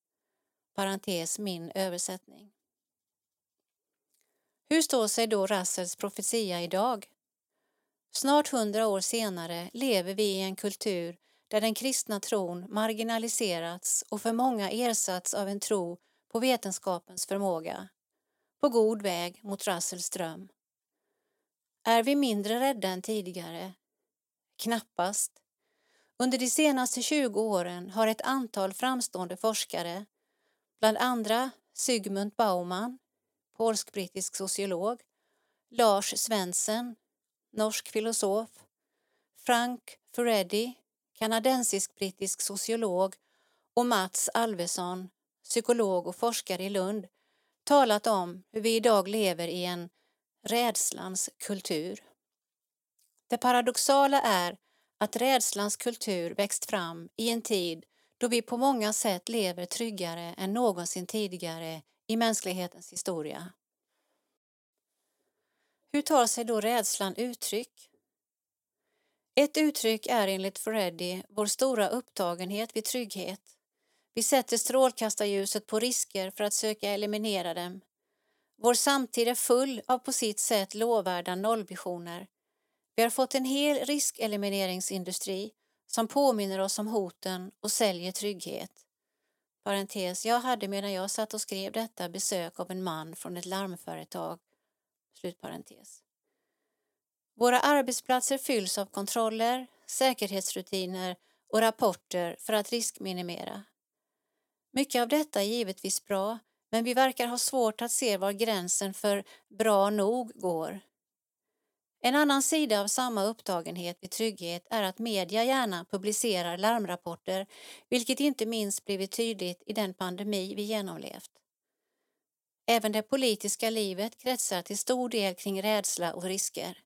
Parentes min översättning. Hur står sig då Russells profetia idag? Snart hundra år senare lever vi i en kultur där den kristna tron marginaliserats och för många ersatts av en tro på vetenskapens förmåga, på god väg mot Russells dröm. Är vi mindre rädda än tidigare? Knappast. Under de senaste 20 åren har ett antal framstående forskare, bland andra Zygmunt Baumann, polsk-brittisk sociolog, Lars Svensson, norsk filosof, Frank Furedi, kanadensisk-brittisk sociolog och Mats Alvesson, psykolog och forskare i Lund, talat om hur vi idag lever i en rädslans kultur. Det paradoxala är att rädslans kultur växt fram i en tid då vi på många sätt lever tryggare än någonsin tidigare i mänsklighetens historia. Hur tar sig då rädslan uttryck? Ett uttryck är enligt Freddy vår stora upptagenhet vid trygghet. Vi sätter strålkastarljuset på risker för att söka eliminera dem. Vår samtid är full av på sitt sätt lovvärda nollvisioner. Vi har fått en hel riskelimineringsindustri som påminner oss om hoten och säljer trygghet. Parentes, jag hade medan jag satt och skrev detta besök av en man från ett larmföretag. Slutparentes. Våra arbetsplatser fylls av kontroller, säkerhetsrutiner och rapporter för att riskminimera. Mycket av detta är givetvis bra, men vi verkar ha svårt att se var gränsen för bra nog går. En annan sida av samma upptagenhet vid trygghet är att media gärna publicerar larmrapporter, vilket inte minst blivit tydligt i den pandemi vi genomlevt. Även det politiska livet kretsar till stor del kring rädsla och risker.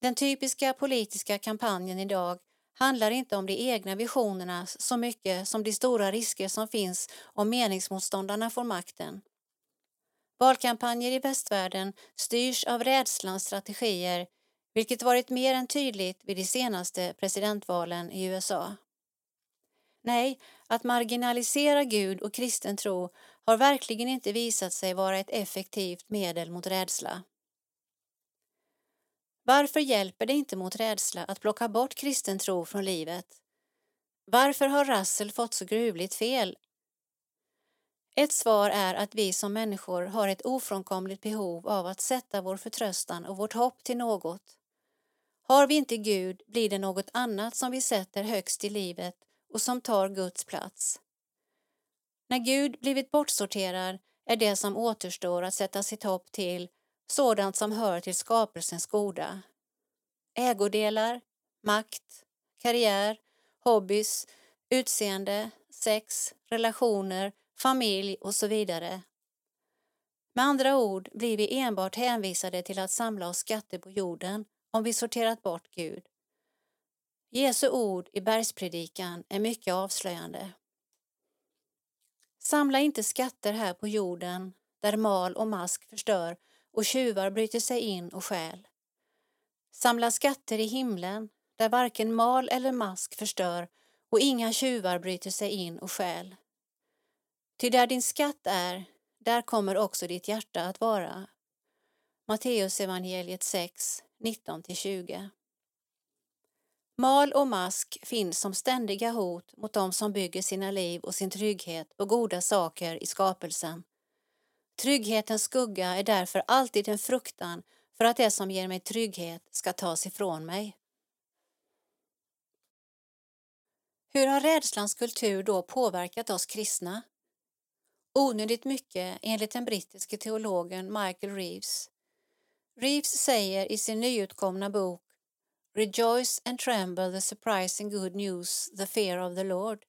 Den typiska politiska kampanjen idag handlar inte om de egna visionerna så mycket som de stora risker som finns om meningsmotståndarna får makten. Valkampanjer i västvärlden styrs av rädslans strategier vilket varit mer än tydligt vid de senaste presidentvalen i USA. Nej, att marginalisera Gud och kristen tro har verkligen inte visat sig vara ett effektivt medel mot rädsla. Varför hjälper det inte mot rädsla att plocka bort kristen tro från livet? Varför har Russell fått så gruvligt fel? Ett svar är att vi som människor har ett ofrånkomligt behov av att sätta vår förtröstan och vårt hopp till något. Har vi inte Gud blir det något annat som vi sätter högst i livet och som tar Guds plats. När Gud blivit bortsorterad är det som återstår att sätta sitt hopp till sådant som hör till skapelsens goda. Ägodelar, makt, karriär, hobbys, utseende, sex, relationer, familj och så vidare. Med andra ord blir vi enbart hänvisade till att samla oss skatter på jorden om vi sorterat bort Gud. Jesu ord i bergspredikan är mycket avslöjande. Samla inte skatter här på jorden där mal och mask förstör och tjuvar bryter sig in och stjäl. Samla skatter i himlen där varken mal eller mask förstör och inga tjuvar bryter sig in och stjäl. Ty där din skatt är, där kommer också ditt hjärta att vara. Matteusevangeliet 6, 19-20 Mal och mask finns som ständiga hot mot dem som bygger sina liv och sin trygghet på goda saker i skapelsen. Trygghetens skugga är därför alltid en fruktan för att det som ger mig trygghet ska tas ifrån mig. Hur har rädslans kultur då påverkat oss kristna? Onödigt mycket enligt den brittiske teologen Michael Reeves. Reeves säger i sin nyutkomna bok Rejoice and tremble the surprising good news, the fear of the Lord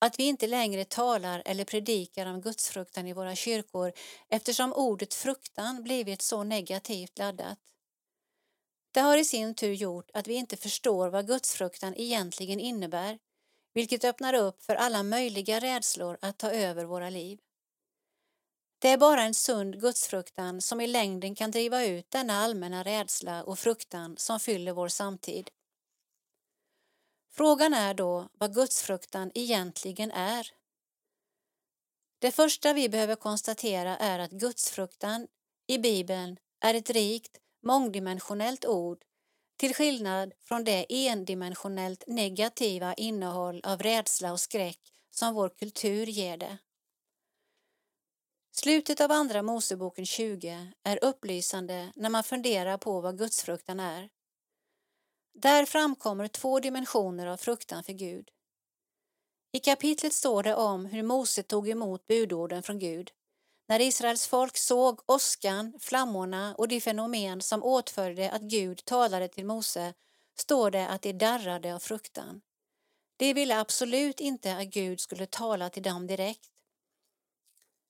att vi inte längre talar eller predikar om gudsfruktan i våra kyrkor eftersom ordet fruktan blivit så negativt laddat. Det har i sin tur gjort att vi inte förstår vad gudsfruktan egentligen innebär, vilket öppnar upp för alla möjliga rädslor att ta över våra liv. Det är bara en sund gudsfruktan som i längden kan driva ut denna allmänna rädsla och fruktan som fyller vår samtid. Frågan är då vad gudsfruktan egentligen är. Det första vi behöver konstatera är att gudsfruktan i Bibeln är ett rikt, mångdimensionellt ord till skillnad från det endimensionellt negativa innehåll av rädsla och skräck som vår kultur ger det. Slutet av Andra Moseboken 20 är upplysande när man funderar på vad gudsfruktan är. Där framkommer två dimensioner av fruktan för Gud. I kapitlet står det om hur Mose tog emot budorden från Gud. När Israels folk såg åskan, flammorna och de fenomen som åtföljde att Gud talade till Mose står det att de darrade av fruktan. De ville absolut inte att Gud skulle tala till dem direkt.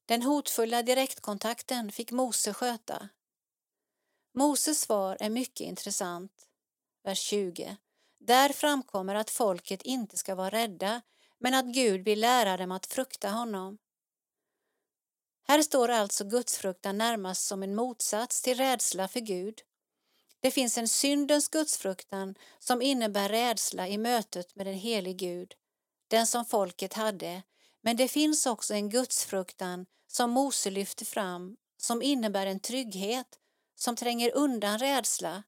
Den hotfulla direktkontakten fick Mose sköta. Moses svar är mycket intressant vers 20. Där framkommer att folket inte ska vara rädda, men att Gud vill lära dem att frukta honom. Här står alltså gudsfruktan närmast som en motsats till rädsla för Gud. Det finns en syndens gudsfruktan som innebär rädsla i mötet med den helige Gud, den som folket hade, men det finns också en gudsfruktan som Mose lyfter fram som innebär en trygghet som tränger undan rädsla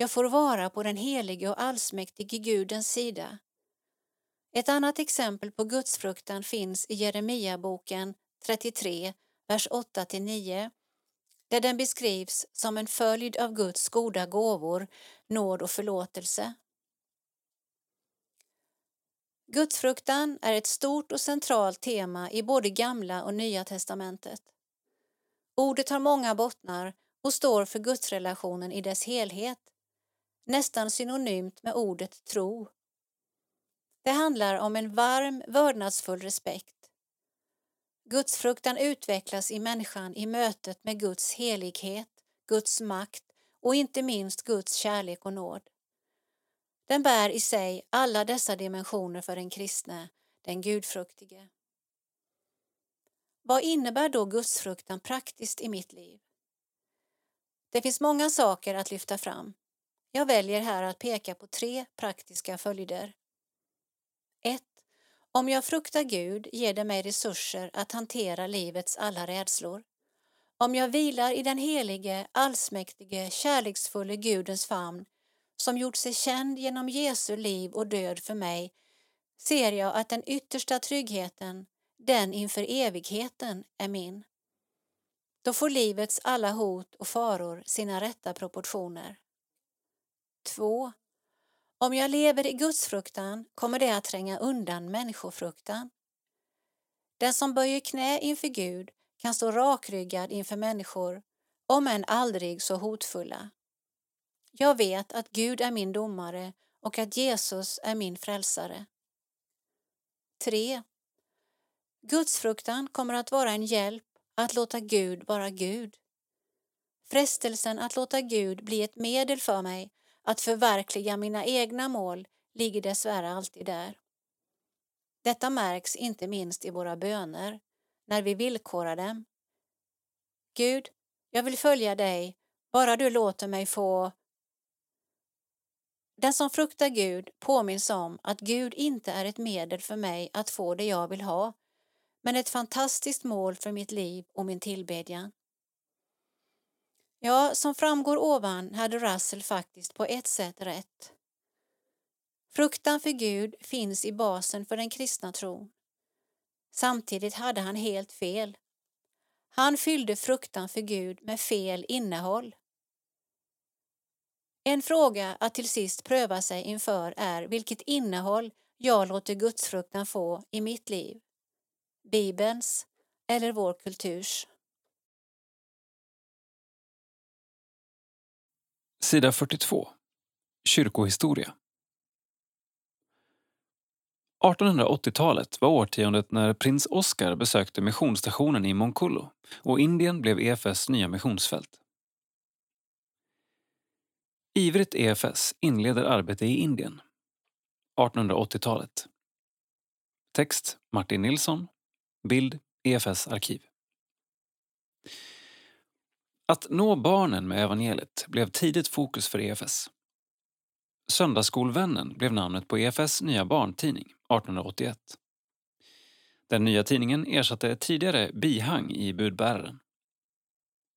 jag får vara på den helige och allsmäktige Gudens sida. Ett annat exempel på gudsfruktan finns i Jeremiaboken 33, vers 8-9, där den beskrivs som en följd av Guds goda gåvor, nåd och förlåtelse. Gudsfruktan är ett stort och centralt tema i både Gamla och Nya testamentet. Ordet har många bottnar och står för gudsrelationen i dess helhet nästan synonymt med ordet tro. Det handlar om en varm, vördnadsfull respekt. Gudsfruktan utvecklas i människan i mötet med Guds helighet, Guds makt och inte minst Guds kärlek och nåd. Den bär i sig alla dessa dimensioner för den kristne, den gudfruktige. Vad innebär då gudsfruktan praktiskt i mitt liv? Det finns många saker att lyfta fram. Jag väljer här att peka på tre praktiska följder. 1. Om jag fruktar Gud ger det mig resurser att hantera livets alla rädslor. Om jag vilar i den helige, allsmäktige, kärleksfulle Gudens famn som gjort sig känd genom Jesu liv och död för mig ser jag att den yttersta tryggheten, den inför evigheten, är min. Då får livets alla hot och faror sina rätta proportioner. 2. Om jag lever i gudsfruktan kommer det att tränga undan människofruktan. Den som böjer knä inför Gud kan stå rakryggad inför människor, om än aldrig så hotfulla. Jag vet att Gud är min domare och att Jesus är min frälsare. 3. Gudsfruktan kommer att vara en hjälp att låta Gud vara Gud. Frestelsen att låta Gud bli ett medel för mig att förverkliga mina egna mål ligger dessvärre alltid där. Detta märks inte minst i våra böner, när vi villkorar dem. Gud, jag vill följa dig, bara du låter mig få... Den som fruktar Gud påminns om att Gud inte är ett medel för mig att få det jag vill ha, men ett fantastiskt mål för mitt liv och min tillbedjan. Ja, som framgår ovan hade Russell faktiskt på ett sätt rätt. Fruktan för Gud finns i basen för den kristna tron. Samtidigt hade han helt fel. Han fyllde fruktan för Gud med fel innehåll. En fråga att till sist pröva sig inför är vilket innehåll jag låter gudsfruktan få i mitt liv. Bibelns eller vår kulturs. Sida 42. Kyrkohistoria. 1880-talet var årtiondet när prins Oscar besökte missionsstationen i Moncullo och Indien blev EFS nya missionsfält. Ivrigt EFS inleder arbete i Indien. 1880-talet. Text Martin Nilsson. Bild EFS arkiv. Att nå barnen med evangeliet blev tidigt fokus för EFS. Söndagsskolvännen blev namnet på EFS nya barntidning 1881. Den nya tidningen ersatte tidigare bihang i budbäraren.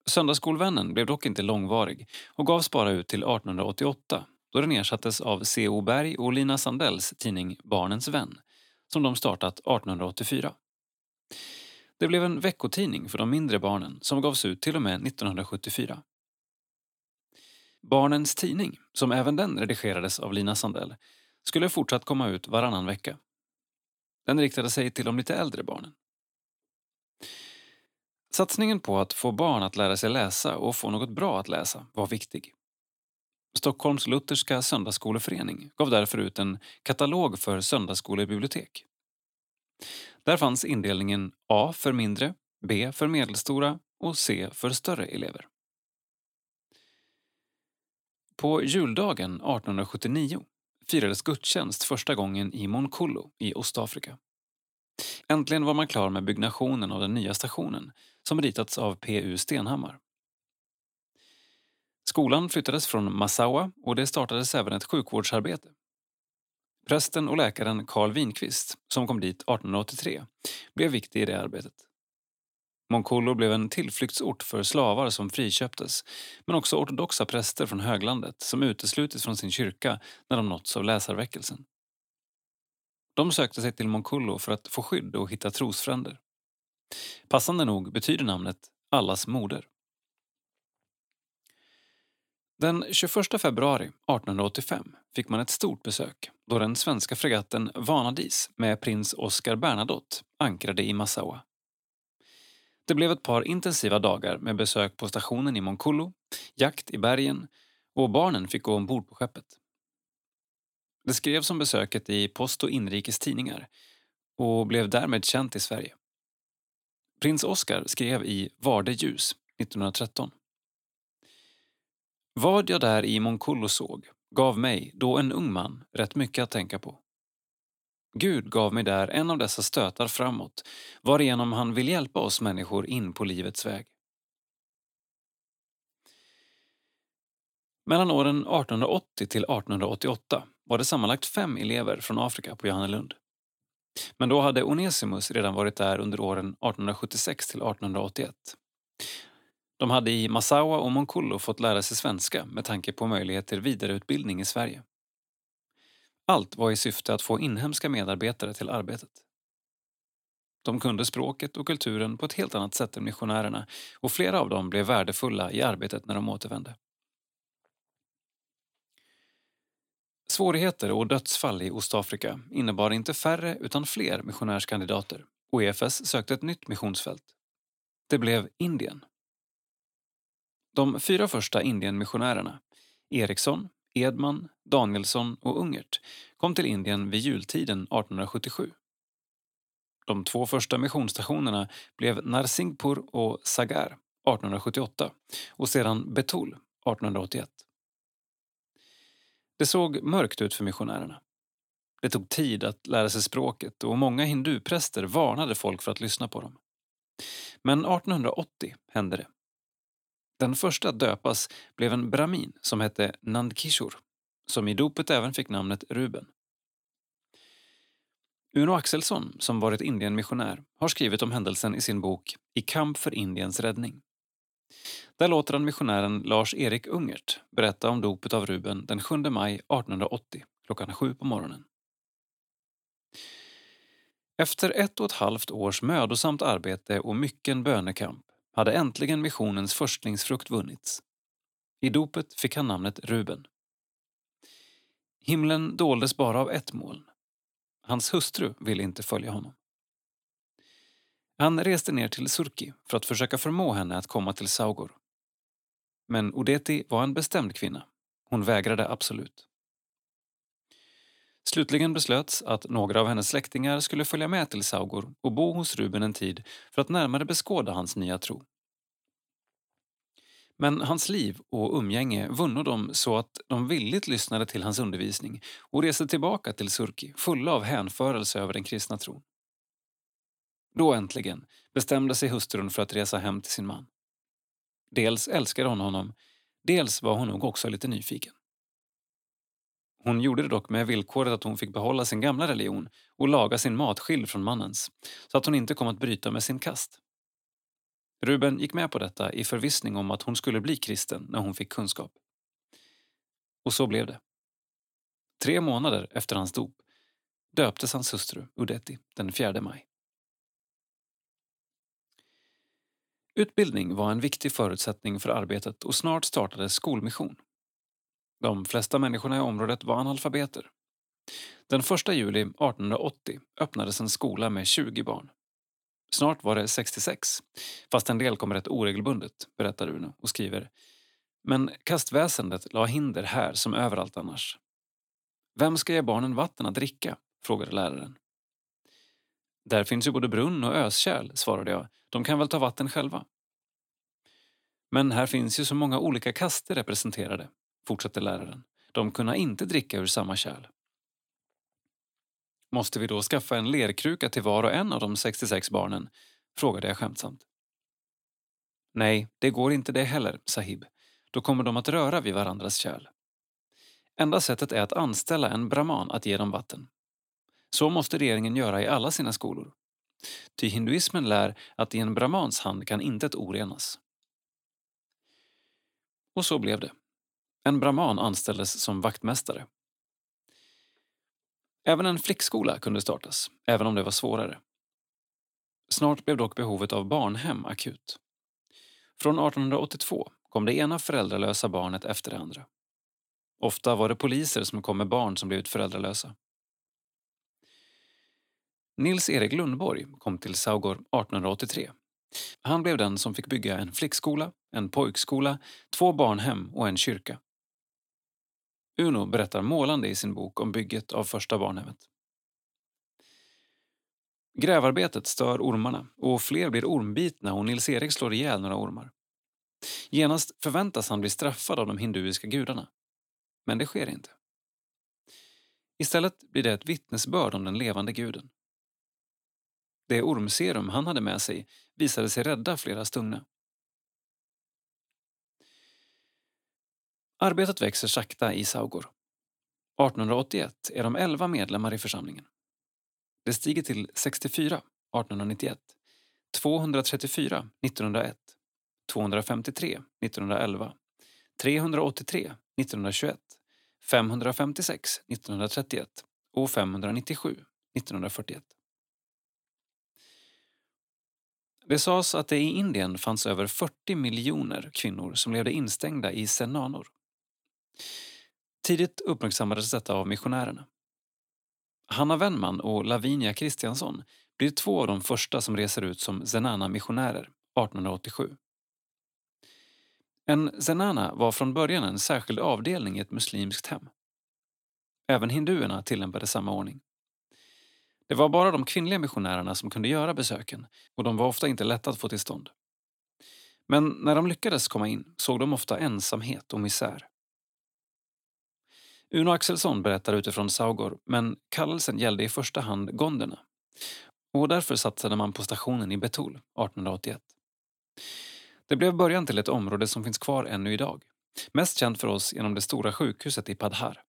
Söndagsskolvännen blev dock inte långvarig och gavs bara ut till 1888 då den ersattes av C.O. Berg och Lina Sandells tidning Barnens vän som de startat 1884. Det blev en veckotidning för de mindre barnen som gavs ut till och med 1974. Barnens tidning, som även den redigerades av Lina Sandell, skulle fortsatt komma ut varannan vecka. Den riktade sig till de lite äldre barnen. Satsningen på att få barn att lära sig läsa och få något bra att läsa var viktig. Stockholms Lutherska söndagsskoleförening gav därför ut en katalog för söndagsskolebibliotek. Där fanns indelningen A för mindre, B för medelstora och C för större elever. På juldagen 1879 firades gudstjänst första gången i Monkullo i Ostafrika. Äntligen var man klar med byggnationen av den nya stationen som ritats av P.U. Stenhammar. Skolan flyttades från Massawa och det startades även ett sjukvårdsarbete. Prästen och läkaren Carl Winqvist, som kom dit 1883, blev viktig i det arbetet. Moncollo blev en tillflyktsort för slavar som friköptes men också ortodoxa präster från höglandet som uteslutits från sin kyrka när de nåtts av läsarväckelsen. De sökte sig till Moncollo för att få skydd och hitta trosfränder. Passande nog betyder namnet allas moder. Den 21 februari 1885 fick man ett stort besök då den svenska fregatten Vanadis med prins Oscar Bernadotte ankrade i Massawa. Det blev ett par intensiva dagar med besök på stationen i Moncullo, jakt i bergen och barnen fick gå ombord på skeppet. Det skrevs om besöket i Post och inrikes tidningar och blev därmed känt i Sverige. Prins Oscar skrev i Varde ljus 1913. Vad jag där i Moncollo såg gav mig, då en ung man, rätt mycket att tänka på. Gud gav mig där en av dessa stötar framåt varigenom han vill hjälpa oss människor in på livets väg. Mellan åren 1880 till 1888 var det sammanlagt fem elever från Afrika på Johannelund. Men då hade Onesimus redan varit där under åren 1876 till 1881. De hade i Massawa och Monkullo fått lära sig svenska med tanke på möjlighet till vidareutbildning i Sverige. Allt var i syfte att få inhemska medarbetare till arbetet. De kunde språket och kulturen på ett helt annat sätt än missionärerna och flera av dem blev värdefulla i arbetet när de återvände. Svårigheter och dödsfall i Ostafrika innebar inte färre utan fler missionärskandidater och EFS sökte ett nytt missionsfält. Det blev Indien. De fyra första Indienmissionärerna, Eriksson, Edman, Danielsson och Ungert, kom till Indien vid jultiden 1877. De två första missionsstationerna blev Narsingpur och Sagar 1878 och sedan Betul 1881. Det såg mörkt ut för missionärerna. Det tog tid att lära sig språket och många hindupräster varnade folk för att lyssna på dem. Men 1880 hände det. Den första att döpas blev en brahmin som hette Nandkishor som i dopet även fick namnet Ruben. Uno Axelsson, som varit Indienmissionär, har skrivit om händelsen i sin bok I kamp för Indiens räddning. Där låter han missionären Lars-Erik Ungert berätta om dopet av Ruben den 7 maj 1880 klockan sju på morgonen. Efter ett och ett halvt års mödosamt arbete och mycken bönekamp hade äntligen missionens förstlingsfrukt vunnits. I dopet fick han namnet Ruben. Himlen doldes bara av ett moln. Hans hustru ville inte följa honom. Han reste ner till Surki för att försöka förmå henne att komma till Saugor. Men Odeti var en bestämd kvinna. Hon vägrade absolut. Slutligen beslöts att några av hennes släktingar skulle följa med till Saugor och bo hos Ruben en tid för att närmare beskåda hans nya tro. Men hans liv och umgänge vunno dem så att de villigt lyssnade till hans undervisning och reste tillbaka till Surki fulla av hänförelse över den kristna tron. Då äntligen bestämde sig hustrun för att resa hem till sin man. Dels älskade hon honom, dels var hon nog också lite nyfiken. Hon gjorde det dock med villkoret att hon fick behålla sin gamla religion och laga sin mat skild från mannens, så att hon inte kom att bryta med sin kast. Ruben gick med på detta i förvissning om att hon skulle bli kristen när hon fick kunskap. Och så blev det. Tre månader efter hans dop döptes hans hustru Udetti den 4 maj. Utbildning var en viktig förutsättning för arbetet och snart startades skolmission. De flesta människorna i området var analfabeter. Den 1 juli 1880 öppnades en skola med 20 barn. Snart var det 66, fast en del kom rätt oregelbundet, berättar Uno och skriver. Men kastväsendet la hinder här som överallt annars. Vem ska ge barnen vatten att dricka? frågade läraren. Där finns ju både brunn och öskärl, svarade jag. De kan väl ta vatten själva? Men här finns ju så många olika kaster representerade, fortsatte läraren. De kunna inte dricka ur samma kärl. Måste vi då skaffa en lerkruka till var och en av de 66 barnen? frågade jag skämtsamt. Nej, det går inte det heller, Sahib. Då kommer de att röra vid varandras kärl. Enda sättet är att anställa en brahman att ge dem vatten. Så måste regeringen göra i alla sina skolor. Ty hinduismen lär att i en brahmans hand kan intet orenas. Och så blev det. En brahman anställdes som vaktmästare. Även en flickskola kunde startas, även om det var svårare. Snart blev dock behovet av barnhem akut. Från 1882 kom det ena föräldralösa barnet efter det andra. Ofta var det poliser som kom med barn som blivit föräldralösa. Nils Erik Lundborg kom till Saugor 1883. Han blev den som fick bygga en flickskola, en pojkskola, två barnhem och en kyrka. Uno berättar målande i sin bok om bygget av första barnhemmet. Grävarbetet stör ormarna och fler blir ormbitna och Nils-Erik slår ihjäl några ormar. Genast förväntas han bli straffad av de hinduiska gudarna. Men det sker inte. Istället blir det ett vittnesbörd om den levande guden. Det ormserum han hade med sig visade sig rädda flera stungna. Arbetet växer sakta i Saugor. 1881 är de 11 medlemmar i församlingen. Det stiger till 64 1891, 234 1901, 253 1911, 383 1921, 556 1931 och 597 1941. Det sades att det i Indien fanns över 40 miljoner kvinnor som levde instängda i senanor. Tidigt uppmärksammades detta av missionärerna. Hanna Wennman och Lavinia Kristiansson blir två av de första som reser ut som zenana-missionärer 1887. En zenana var från början en särskild avdelning i ett muslimskt hem. Även hinduerna tillämpade samma ordning. Det var bara de kvinnliga missionärerna som kunde göra besöken och de var ofta inte lätta att få till stånd. Men när de lyckades komma in såg de ofta ensamhet och misär. Uno Axelsson berättar utifrån Saugor, men kallelsen gällde i första hand gonderna. Och därför satsade man på stationen i Betul 1881. Det blev början till ett område som finns kvar ännu idag. Mest känt för oss genom det stora sjukhuset i Padhar.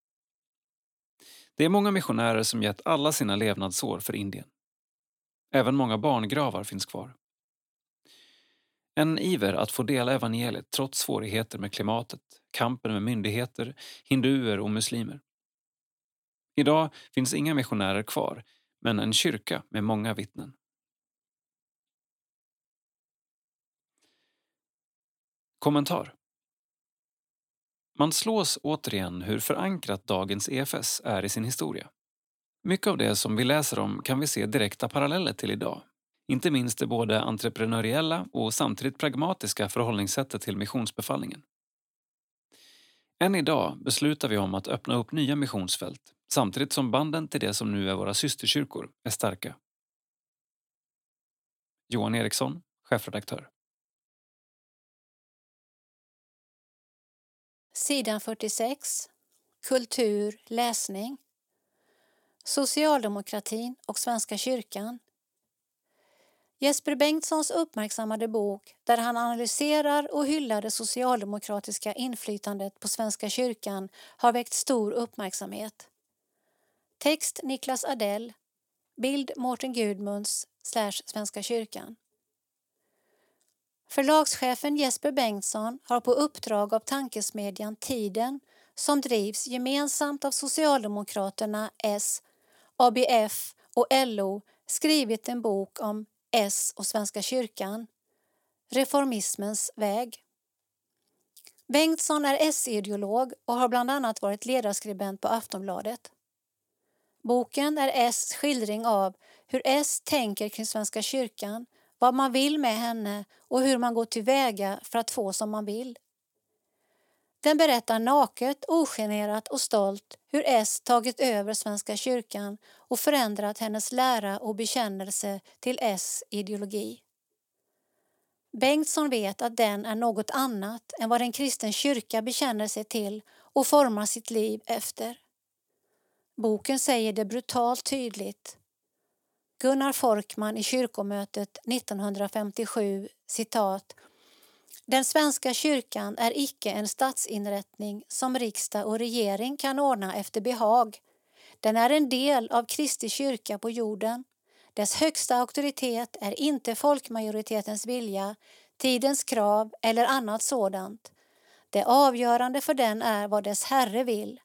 Det är många missionärer som gett alla sina levnadsår för Indien. Även många barngravar finns kvar. En iver att få dela evangeliet trots svårigheter med klimatet, kampen med myndigheter, hinduer och muslimer. Idag finns inga missionärer kvar, men en kyrka med många vittnen. Kommentar Man slås återigen hur förankrat dagens EFS är i sin historia. Mycket av det som vi läser om kan vi se direkta paralleller till idag inte minst det både entreprenöriella och samtidigt pragmatiska förhållningssättet till missionsbefallningen. Än idag beslutar vi om att öppna upp nya missionsfält samtidigt som banden till det som nu är våra systerkyrkor är starka. Johan Eriksson, chefredaktör. Sidan 46. Kultur, läsning. Socialdemokratin och Svenska kyrkan Jesper Bengtssons uppmärksammade bok där han analyserar och hyllar det socialdemokratiska inflytandet på Svenska kyrkan har väckt stor uppmärksamhet. Text Niklas Adell, bild Mårten Gudmunds slash Svenska kyrkan. Förlagschefen Jesper Bengtsson har på uppdrag av tankesmedjan Tiden som drivs gemensamt av Socialdemokraterna, S, ABF och LO skrivit en bok om S och Svenska kyrkan. Reformismens väg. Bengtsson är S-ideolog och har bland annat varit ledarskribent på Aftonbladet. Boken är S skildring av hur S tänker kring Svenska kyrkan, vad man vill med henne och hur man går tillväga för att få som man vill. Den berättar naket, ogenerat och stolt hur S tagit över Svenska kyrkan och förändrat hennes lära och bekännelse till S ideologi. Bengtsson vet att den är något annat än vad en kristen kyrka bekänner sig till och formar sitt liv efter. Boken säger det brutalt tydligt. Gunnar Folkman i kyrkomötet 1957 citat den svenska kyrkan är icke en statsinrättning som riksdag och regering kan ordna efter behag. Den är en del av Kristi kyrka på jorden. Dess högsta auktoritet är inte folkmajoritetens vilja, tidens krav eller annat sådant. Det avgörande för den är vad dess Herre vill.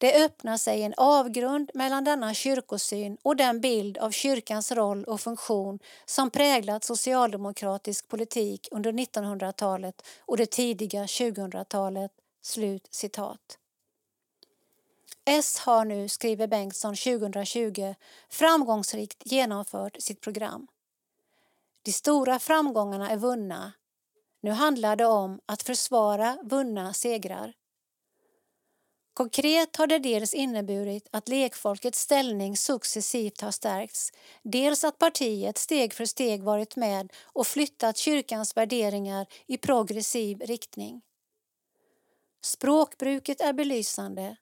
Det öppnar sig en avgrund mellan denna kyrkosyn och den bild av kyrkans roll och funktion som präglat socialdemokratisk politik under 1900-talet och det tidiga 2000-talet." Slut citat. S har nu, skriver Bengtsson 2020, framgångsrikt genomfört sitt program. De stora framgångarna är vunna. Nu handlar det om att försvara vunna segrar. Konkret har det dels inneburit att lekfolkets ställning successivt har stärkts, dels att partiet steg för steg varit med och flyttat kyrkans värderingar i progressiv riktning. Språkbruket är belysande.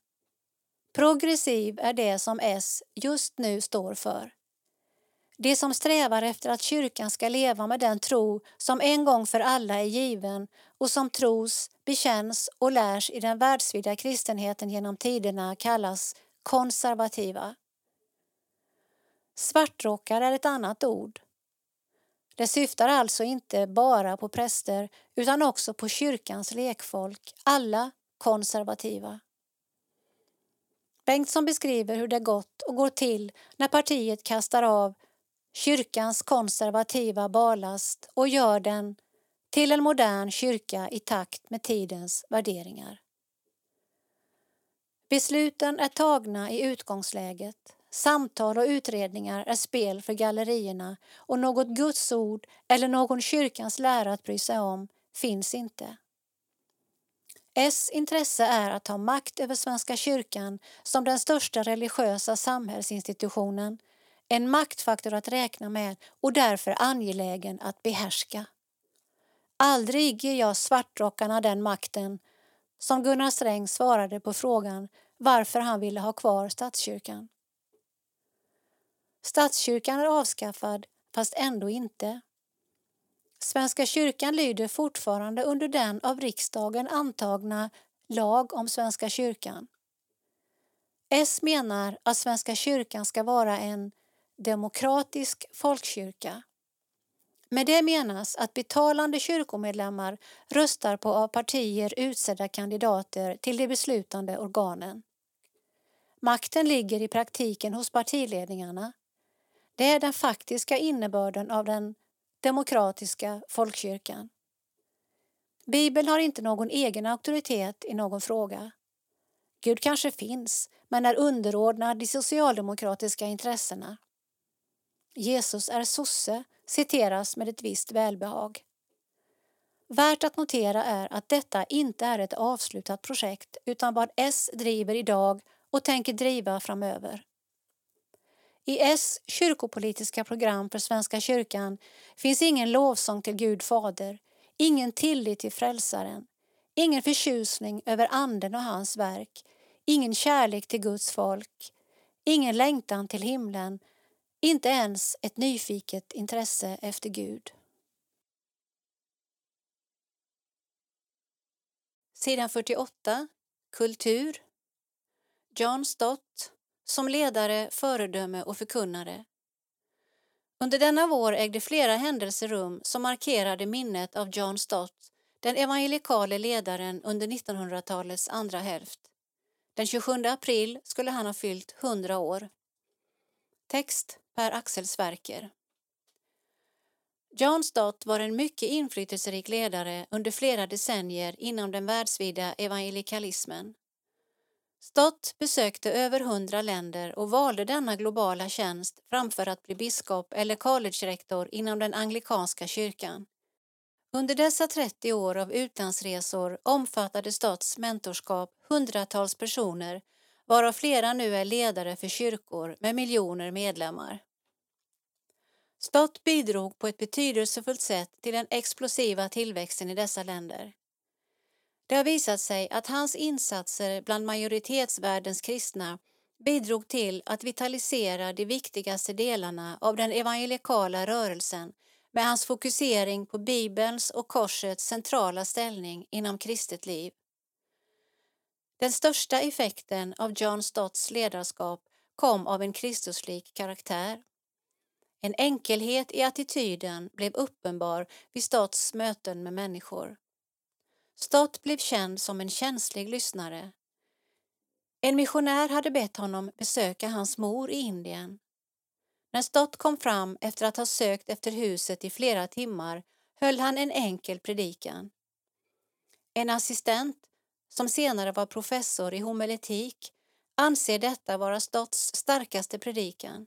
Progressiv är det som S just nu står för. De som strävar efter att kyrkan ska leva med den tro som en gång för alla är given och som tros, bekänns och lärs i den världsvida kristenheten genom tiderna kallas konservativa. Svartrockar är ett annat ord. Det syftar alltså inte bara på präster utan också på kyrkans lekfolk, alla konservativa. Bengtsson beskriver hur det gått och går till när partiet kastar av kyrkans konservativa barlast och gör den till en modern kyrka i takt med tidens värderingar. Besluten är tagna i utgångsläget. Samtal och utredningar är spel för gallerierna och något Guds ord eller någon kyrkans lära att bry sig om finns inte. S intresse är att ha makt över Svenska kyrkan som den största religiösa samhällsinstitutionen, en maktfaktor att räkna med och därför angelägen att behärska. Aldrig ger jag svartrockarna den makten, som Gunnar Sträng svarade på frågan varför han ville ha kvar statskyrkan. Statskyrkan är avskaffad, fast ändå inte. Svenska kyrkan lyder fortfarande under den av riksdagen antagna lag om Svenska kyrkan. S menar att Svenska kyrkan ska vara en demokratisk folkkyrka. Med det menas att betalande kyrkomedlemmar röstar på av partier utsedda kandidater till de beslutande organen. Makten ligger i praktiken hos partiledningarna. Det är den faktiska innebörden av den demokratiska folkkyrkan. Bibeln har inte någon egen auktoritet i någon fråga. Gud kanske finns, men är underordnad de socialdemokratiska intressena. Jesus är sosse citeras med ett visst välbehag. Värt att notera är att detta inte är ett avslutat projekt utan vad S driver idag och tänker driva framöver. I S kyrkopolitiska program för Svenska kyrkan finns ingen lovsång till Gud Fader, ingen tillit till Frälsaren, ingen förtjusning över Anden och hans verk, ingen kärlek till Guds folk, ingen längtan till himlen, inte ens ett nyfiket intresse efter Gud. Sidan 48 Kultur John Stott som ledare, föredöme och förkunnare. Under denna vår ägde flera händelser rum som markerade minnet av John Stott, den evangelikale ledaren under 1900-talets andra hälft. Den 27 april skulle han ha fyllt 100 år. Text Per Axel Sverker. John Stott var en mycket inflytelserik ledare under flera decennier inom den världsvida evangelikalismen. Stott besökte över hundra länder och valde denna globala tjänst framför att bli biskop eller collegerektor inom den anglikanska kyrkan. Under dessa 30 år av utlandsresor omfattade Stotts mentorskap hundratals personer varav flera nu är ledare för kyrkor med miljoner medlemmar. Stott bidrog på ett betydelsefullt sätt till den explosiva tillväxten i dessa länder. Det har visat sig att hans insatser bland majoritetsvärldens kristna bidrog till att vitalisera de viktigaste delarna av den evangelikala rörelsen med hans fokusering på Bibelns och korsets centrala ställning inom kristet liv. Den största effekten av John Stotts ledarskap kom av en Kristuslik karaktär. En enkelhet i attityden blev uppenbar vid Stotts möten med människor. Stott blev känd som en känslig lyssnare. En missionär hade bett honom besöka hans mor i Indien. När Stott kom fram efter att ha sökt efter huset i flera timmar höll han en enkel predikan. En assistent, som senare var professor i homiletik, anser detta vara Stotts starkaste predikan.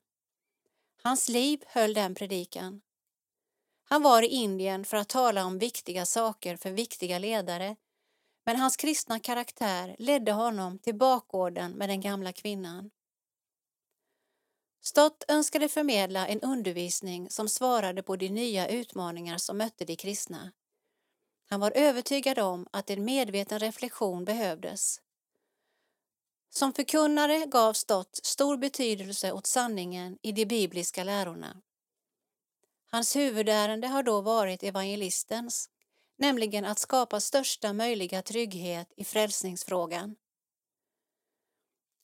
Hans liv höll den predikan. Han var i Indien för att tala om viktiga saker för viktiga ledare, men hans kristna karaktär ledde honom till bakgården med den gamla kvinnan. Stott önskade förmedla en undervisning som svarade på de nya utmaningar som mötte de kristna. Han var övertygad om att en medveten reflektion behövdes. Som förkunnare gav Stott stor betydelse åt sanningen i de bibliska lärorna. Hans huvudärende har då varit evangelistens, nämligen att skapa största möjliga trygghet i frälsningsfrågan.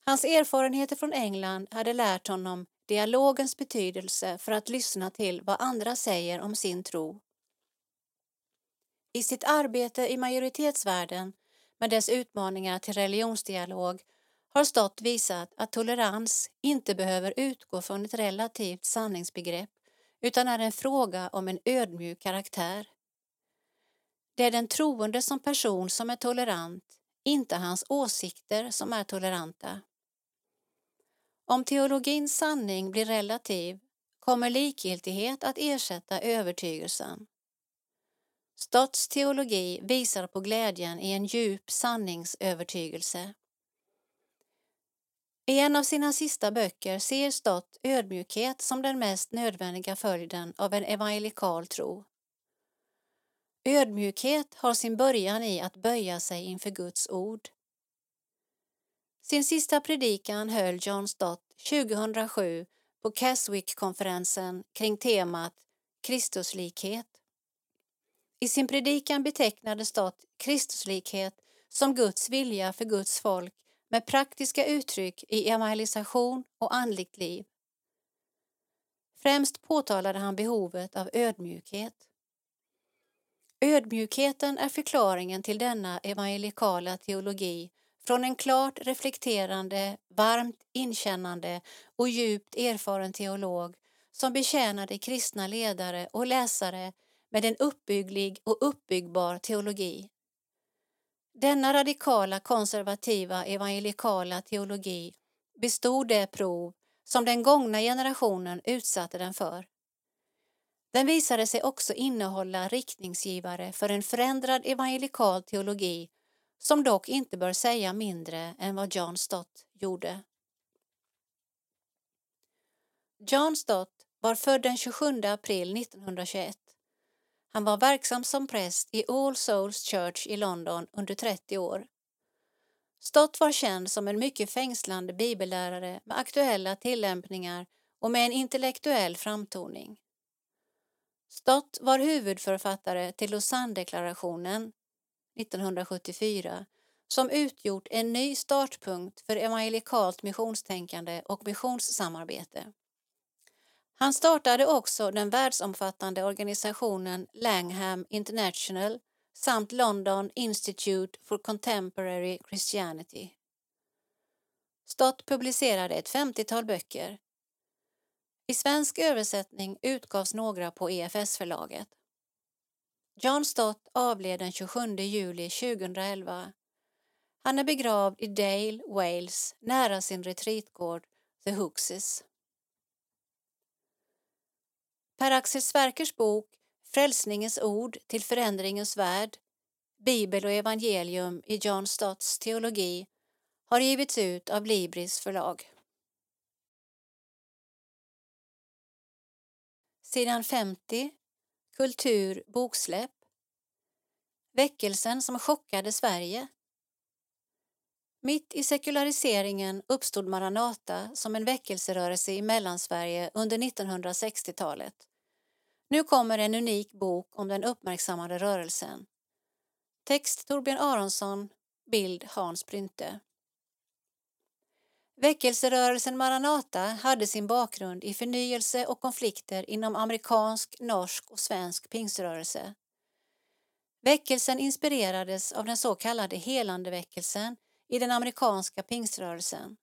Hans erfarenheter från England hade lärt honom dialogens betydelse för att lyssna till vad andra säger om sin tro. I sitt arbete i majoritetsvärlden med dess utmaningar till religionsdialog har Stott visat att tolerans inte behöver utgå från ett relativt sanningsbegrepp utan är en fråga om en ödmjuk karaktär. Det är den troende som person som är tolerant, inte hans åsikter som är toleranta. Om teologins sanning blir relativ kommer likgiltighet att ersätta övertygelsen. Stotts teologi visar på glädjen i en djup sanningsövertygelse. I en av sina sista böcker ser Stott ödmjukhet som den mest nödvändiga följden av en evangelikal tro. Ödmjukhet har sin början i att böja sig inför Guds ord. Sin sista predikan höll John Stott 2007 på Keswick-konferensen kring temat Kristuslikhet. I sin predikan betecknade Stott Kristuslikhet som Guds vilja för Guds folk med praktiska uttryck i evangelisation och andligt liv. Främst påtalade han behovet av ödmjukhet. Ödmjukheten är förklaringen till denna evangelikala teologi från en klart reflekterande, varmt inkännande och djupt erfaren teolog som betjänade kristna ledare och läsare med en uppbygglig och uppbyggbar teologi. Denna radikala konservativa evangelikala teologi bestod det prov som den gångna generationen utsatte den för. Den visade sig också innehålla riktningsgivare för en förändrad evangelikal teologi som dock inte bör säga mindre än vad John Stott gjorde. John Stott var född den 27 april 1921. Han var verksam som präst i All Souls Church i London under 30 år. Stott var känd som en mycket fängslande bibellärare med aktuella tillämpningar och med en intellektuell framtoning. Stott var huvudförfattare till Lausanne-deklarationen 1974 som utgjort en ny startpunkt för evangelikalt missionstänkande och missionssamarbete. Han startade också den världsomfattande organisationen Langham International samt London Institute for Contemporary Christianity. Stott publicerade ett 50-tal böcker. I svensk översättning utgavs några på EFS-förlaget. John Stott avled den 27 juli 2011. Han är begravd i Dale, Wales, nära sin retreatgård The Hookses. Per-Axel Sverkers bok Frälsningens ord till förändringens värld, Bibel och evangelium i John Stotts teologi har givits ut av Libris förlag. Sidan 50 Kultur boksläpp Väckelsen som chockade Sverige Mitt i sekulariseringen uppstod Maranata som en väckelserörelse i Mellansverige under 1960-talet. Nu kommer en unik bok om den uppmärksammade rörelsen. Text Torbjörn Aronsson, bild Hans Brynte. Väckelserörelsen Maranata hade sin bakgrund i förnyelse och konflikter inom amerikansk, norsk och svensk pingströrelse. Väckelsen inspirerades av den så kallade helandeväckelsen i den amerikanska pingströrelsen.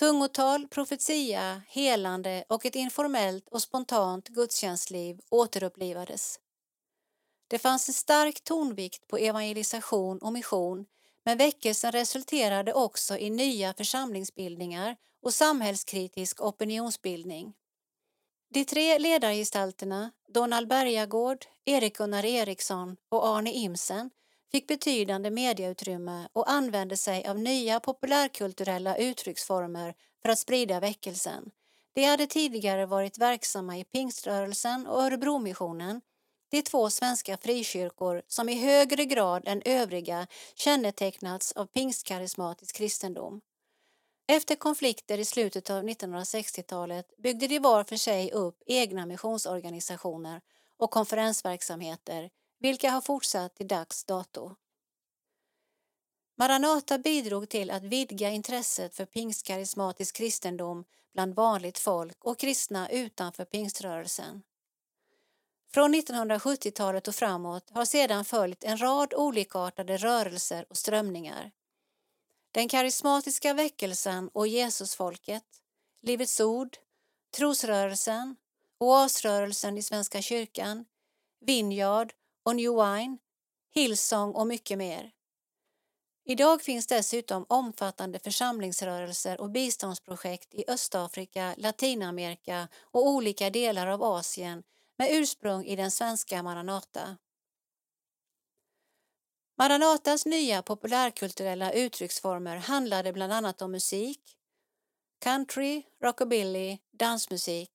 Tungotal, profetia, helande och ett informellt och spontant gudstjänstliv återupplivades. Det fanns en stark tonvikt på evangelisation och mission men väckelsen resulterade också i nya församlingsbildningar och samhällskritisk opinionsbildning. De tre ledargestalterna, Donald Bergagård, Erik Gunnar Eriksson och Arne Imsen, fick betydande medieutrymme och använde sig av nya populärkulturella uttrycksformer för att sprida väckelsen. De hade tidigare varit verksamma i pingströrelsen och Örebromissionen, de två svenska frikyrkor som i högre grad än övriga kännetecknats av pingstkarismatisk kristendom. Efter konflikter i slutet av 1960-talet byggde de var för sig upp egna missionsorganisationer och konferensverksamheter vilka har fortsatt till dags dato. Maranata bidrog till att vidga intresset för pingstkarismatisk kristendom bland vanligt folk och kristna utanför pingströrelsen. Från 1970-talet och framåt har sedan följt en rad olikartade rörelser och strömningar. Den karismatiska väckelsen och Jesusfolket, Livets Ord, Trosrörelsen, Oasrörelsen i Svenska kyrkan, Vinjard och New Wine, Hillsong och mycket mer. Idag finns dessutom omfattande församlingsrörelser och biståndsprojekt i Östafrika, Latinamerika och olika delar av Asien med ursprung i den svenska Maranata. Maranatas nya populärkulturella uttrycksformer handlade bland annat om musik, country, rockabilly, dansmusik,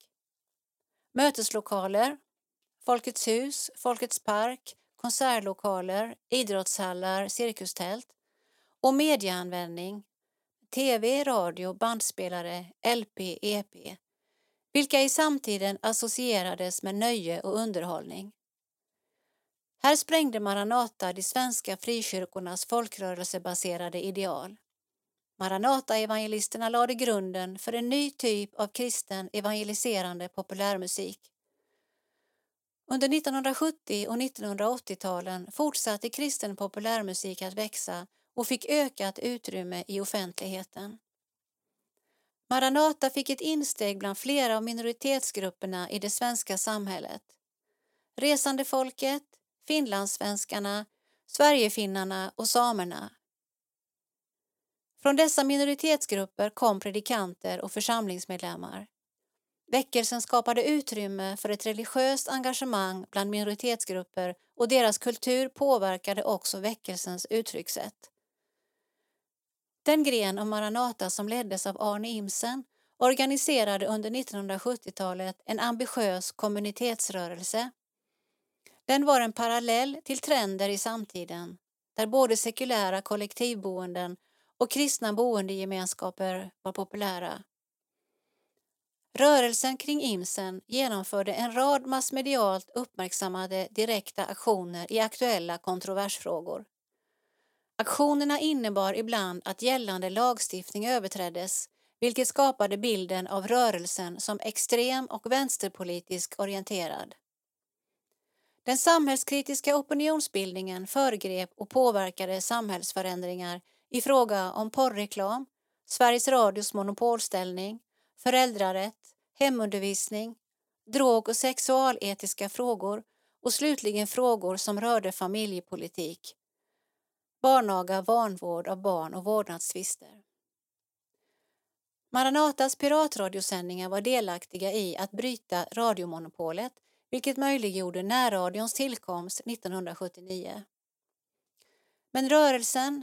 möteslokaler, Folkets hus, Folkets park, konsertlokaler, idrottshallar, cirkustält och medieanvändning, tv, radio, bandspelare, LP, EP, vilka i samtiden associerades med nöje och underhållning. Här sprängde Maranata de svenska frikyrkornas folkrörelsebaserade ideal. Maranata-evangelisterna lade grunden för en ny typ av kristen evangeliserande populärmusik. Under 1970 och 1980-talen fortsatte kristen populärmusik att växa och fick ökat utrymme i offentligheten. Maranata fick ett insteg bland flera av minoritetsgrupperna i det svenska samhället. Resandefolket, finlandssvenskarna, sverigefinnarna och samerna. Från dessa minoritetsgrupper kom predikanter och församlingsmedlemmar. Väckelsen skapade utrymme för ett religiöst engagemang bland minoritetsgrupper och deras kultur påverkade också väckelsens uttryckssätt. Den gren av Maranata som leddes av Arne Imsen organiserade under 1970-talet en ambitiös kommunitetsrörelse. Den var en parallell till trender i samtiden där både sekulära kollektivboenden och kristna boendegemenskaper var populära. Rörelsen kring Imsen genomförde en rad massmedialt uppmärksammade direkta aktioner i aktuella kontroversfrågor. Aktionerna innebar ibland att gällande lagstiftning överträddes vilket skapade bilden av rörelsen som extrem och vänsterpolitisk orienterad. Den samhällskritiska opinionsbildningen föregrep och påverkade samhällsförändringar i fråga om porrreklam, Sveriges Radios monopolställning, föräldrarätt, hemundervisning, drog och sexualetiska frågor och slutligen frågor som rörde familjepolitik, barnaga, vanvård av barn och vårdnadstvister. Maranatas piratradiosändningar var delaktiga i att bryta radiomonopolet vilket möjliggjorde närradions tillkomst 1979. Men rörelsen,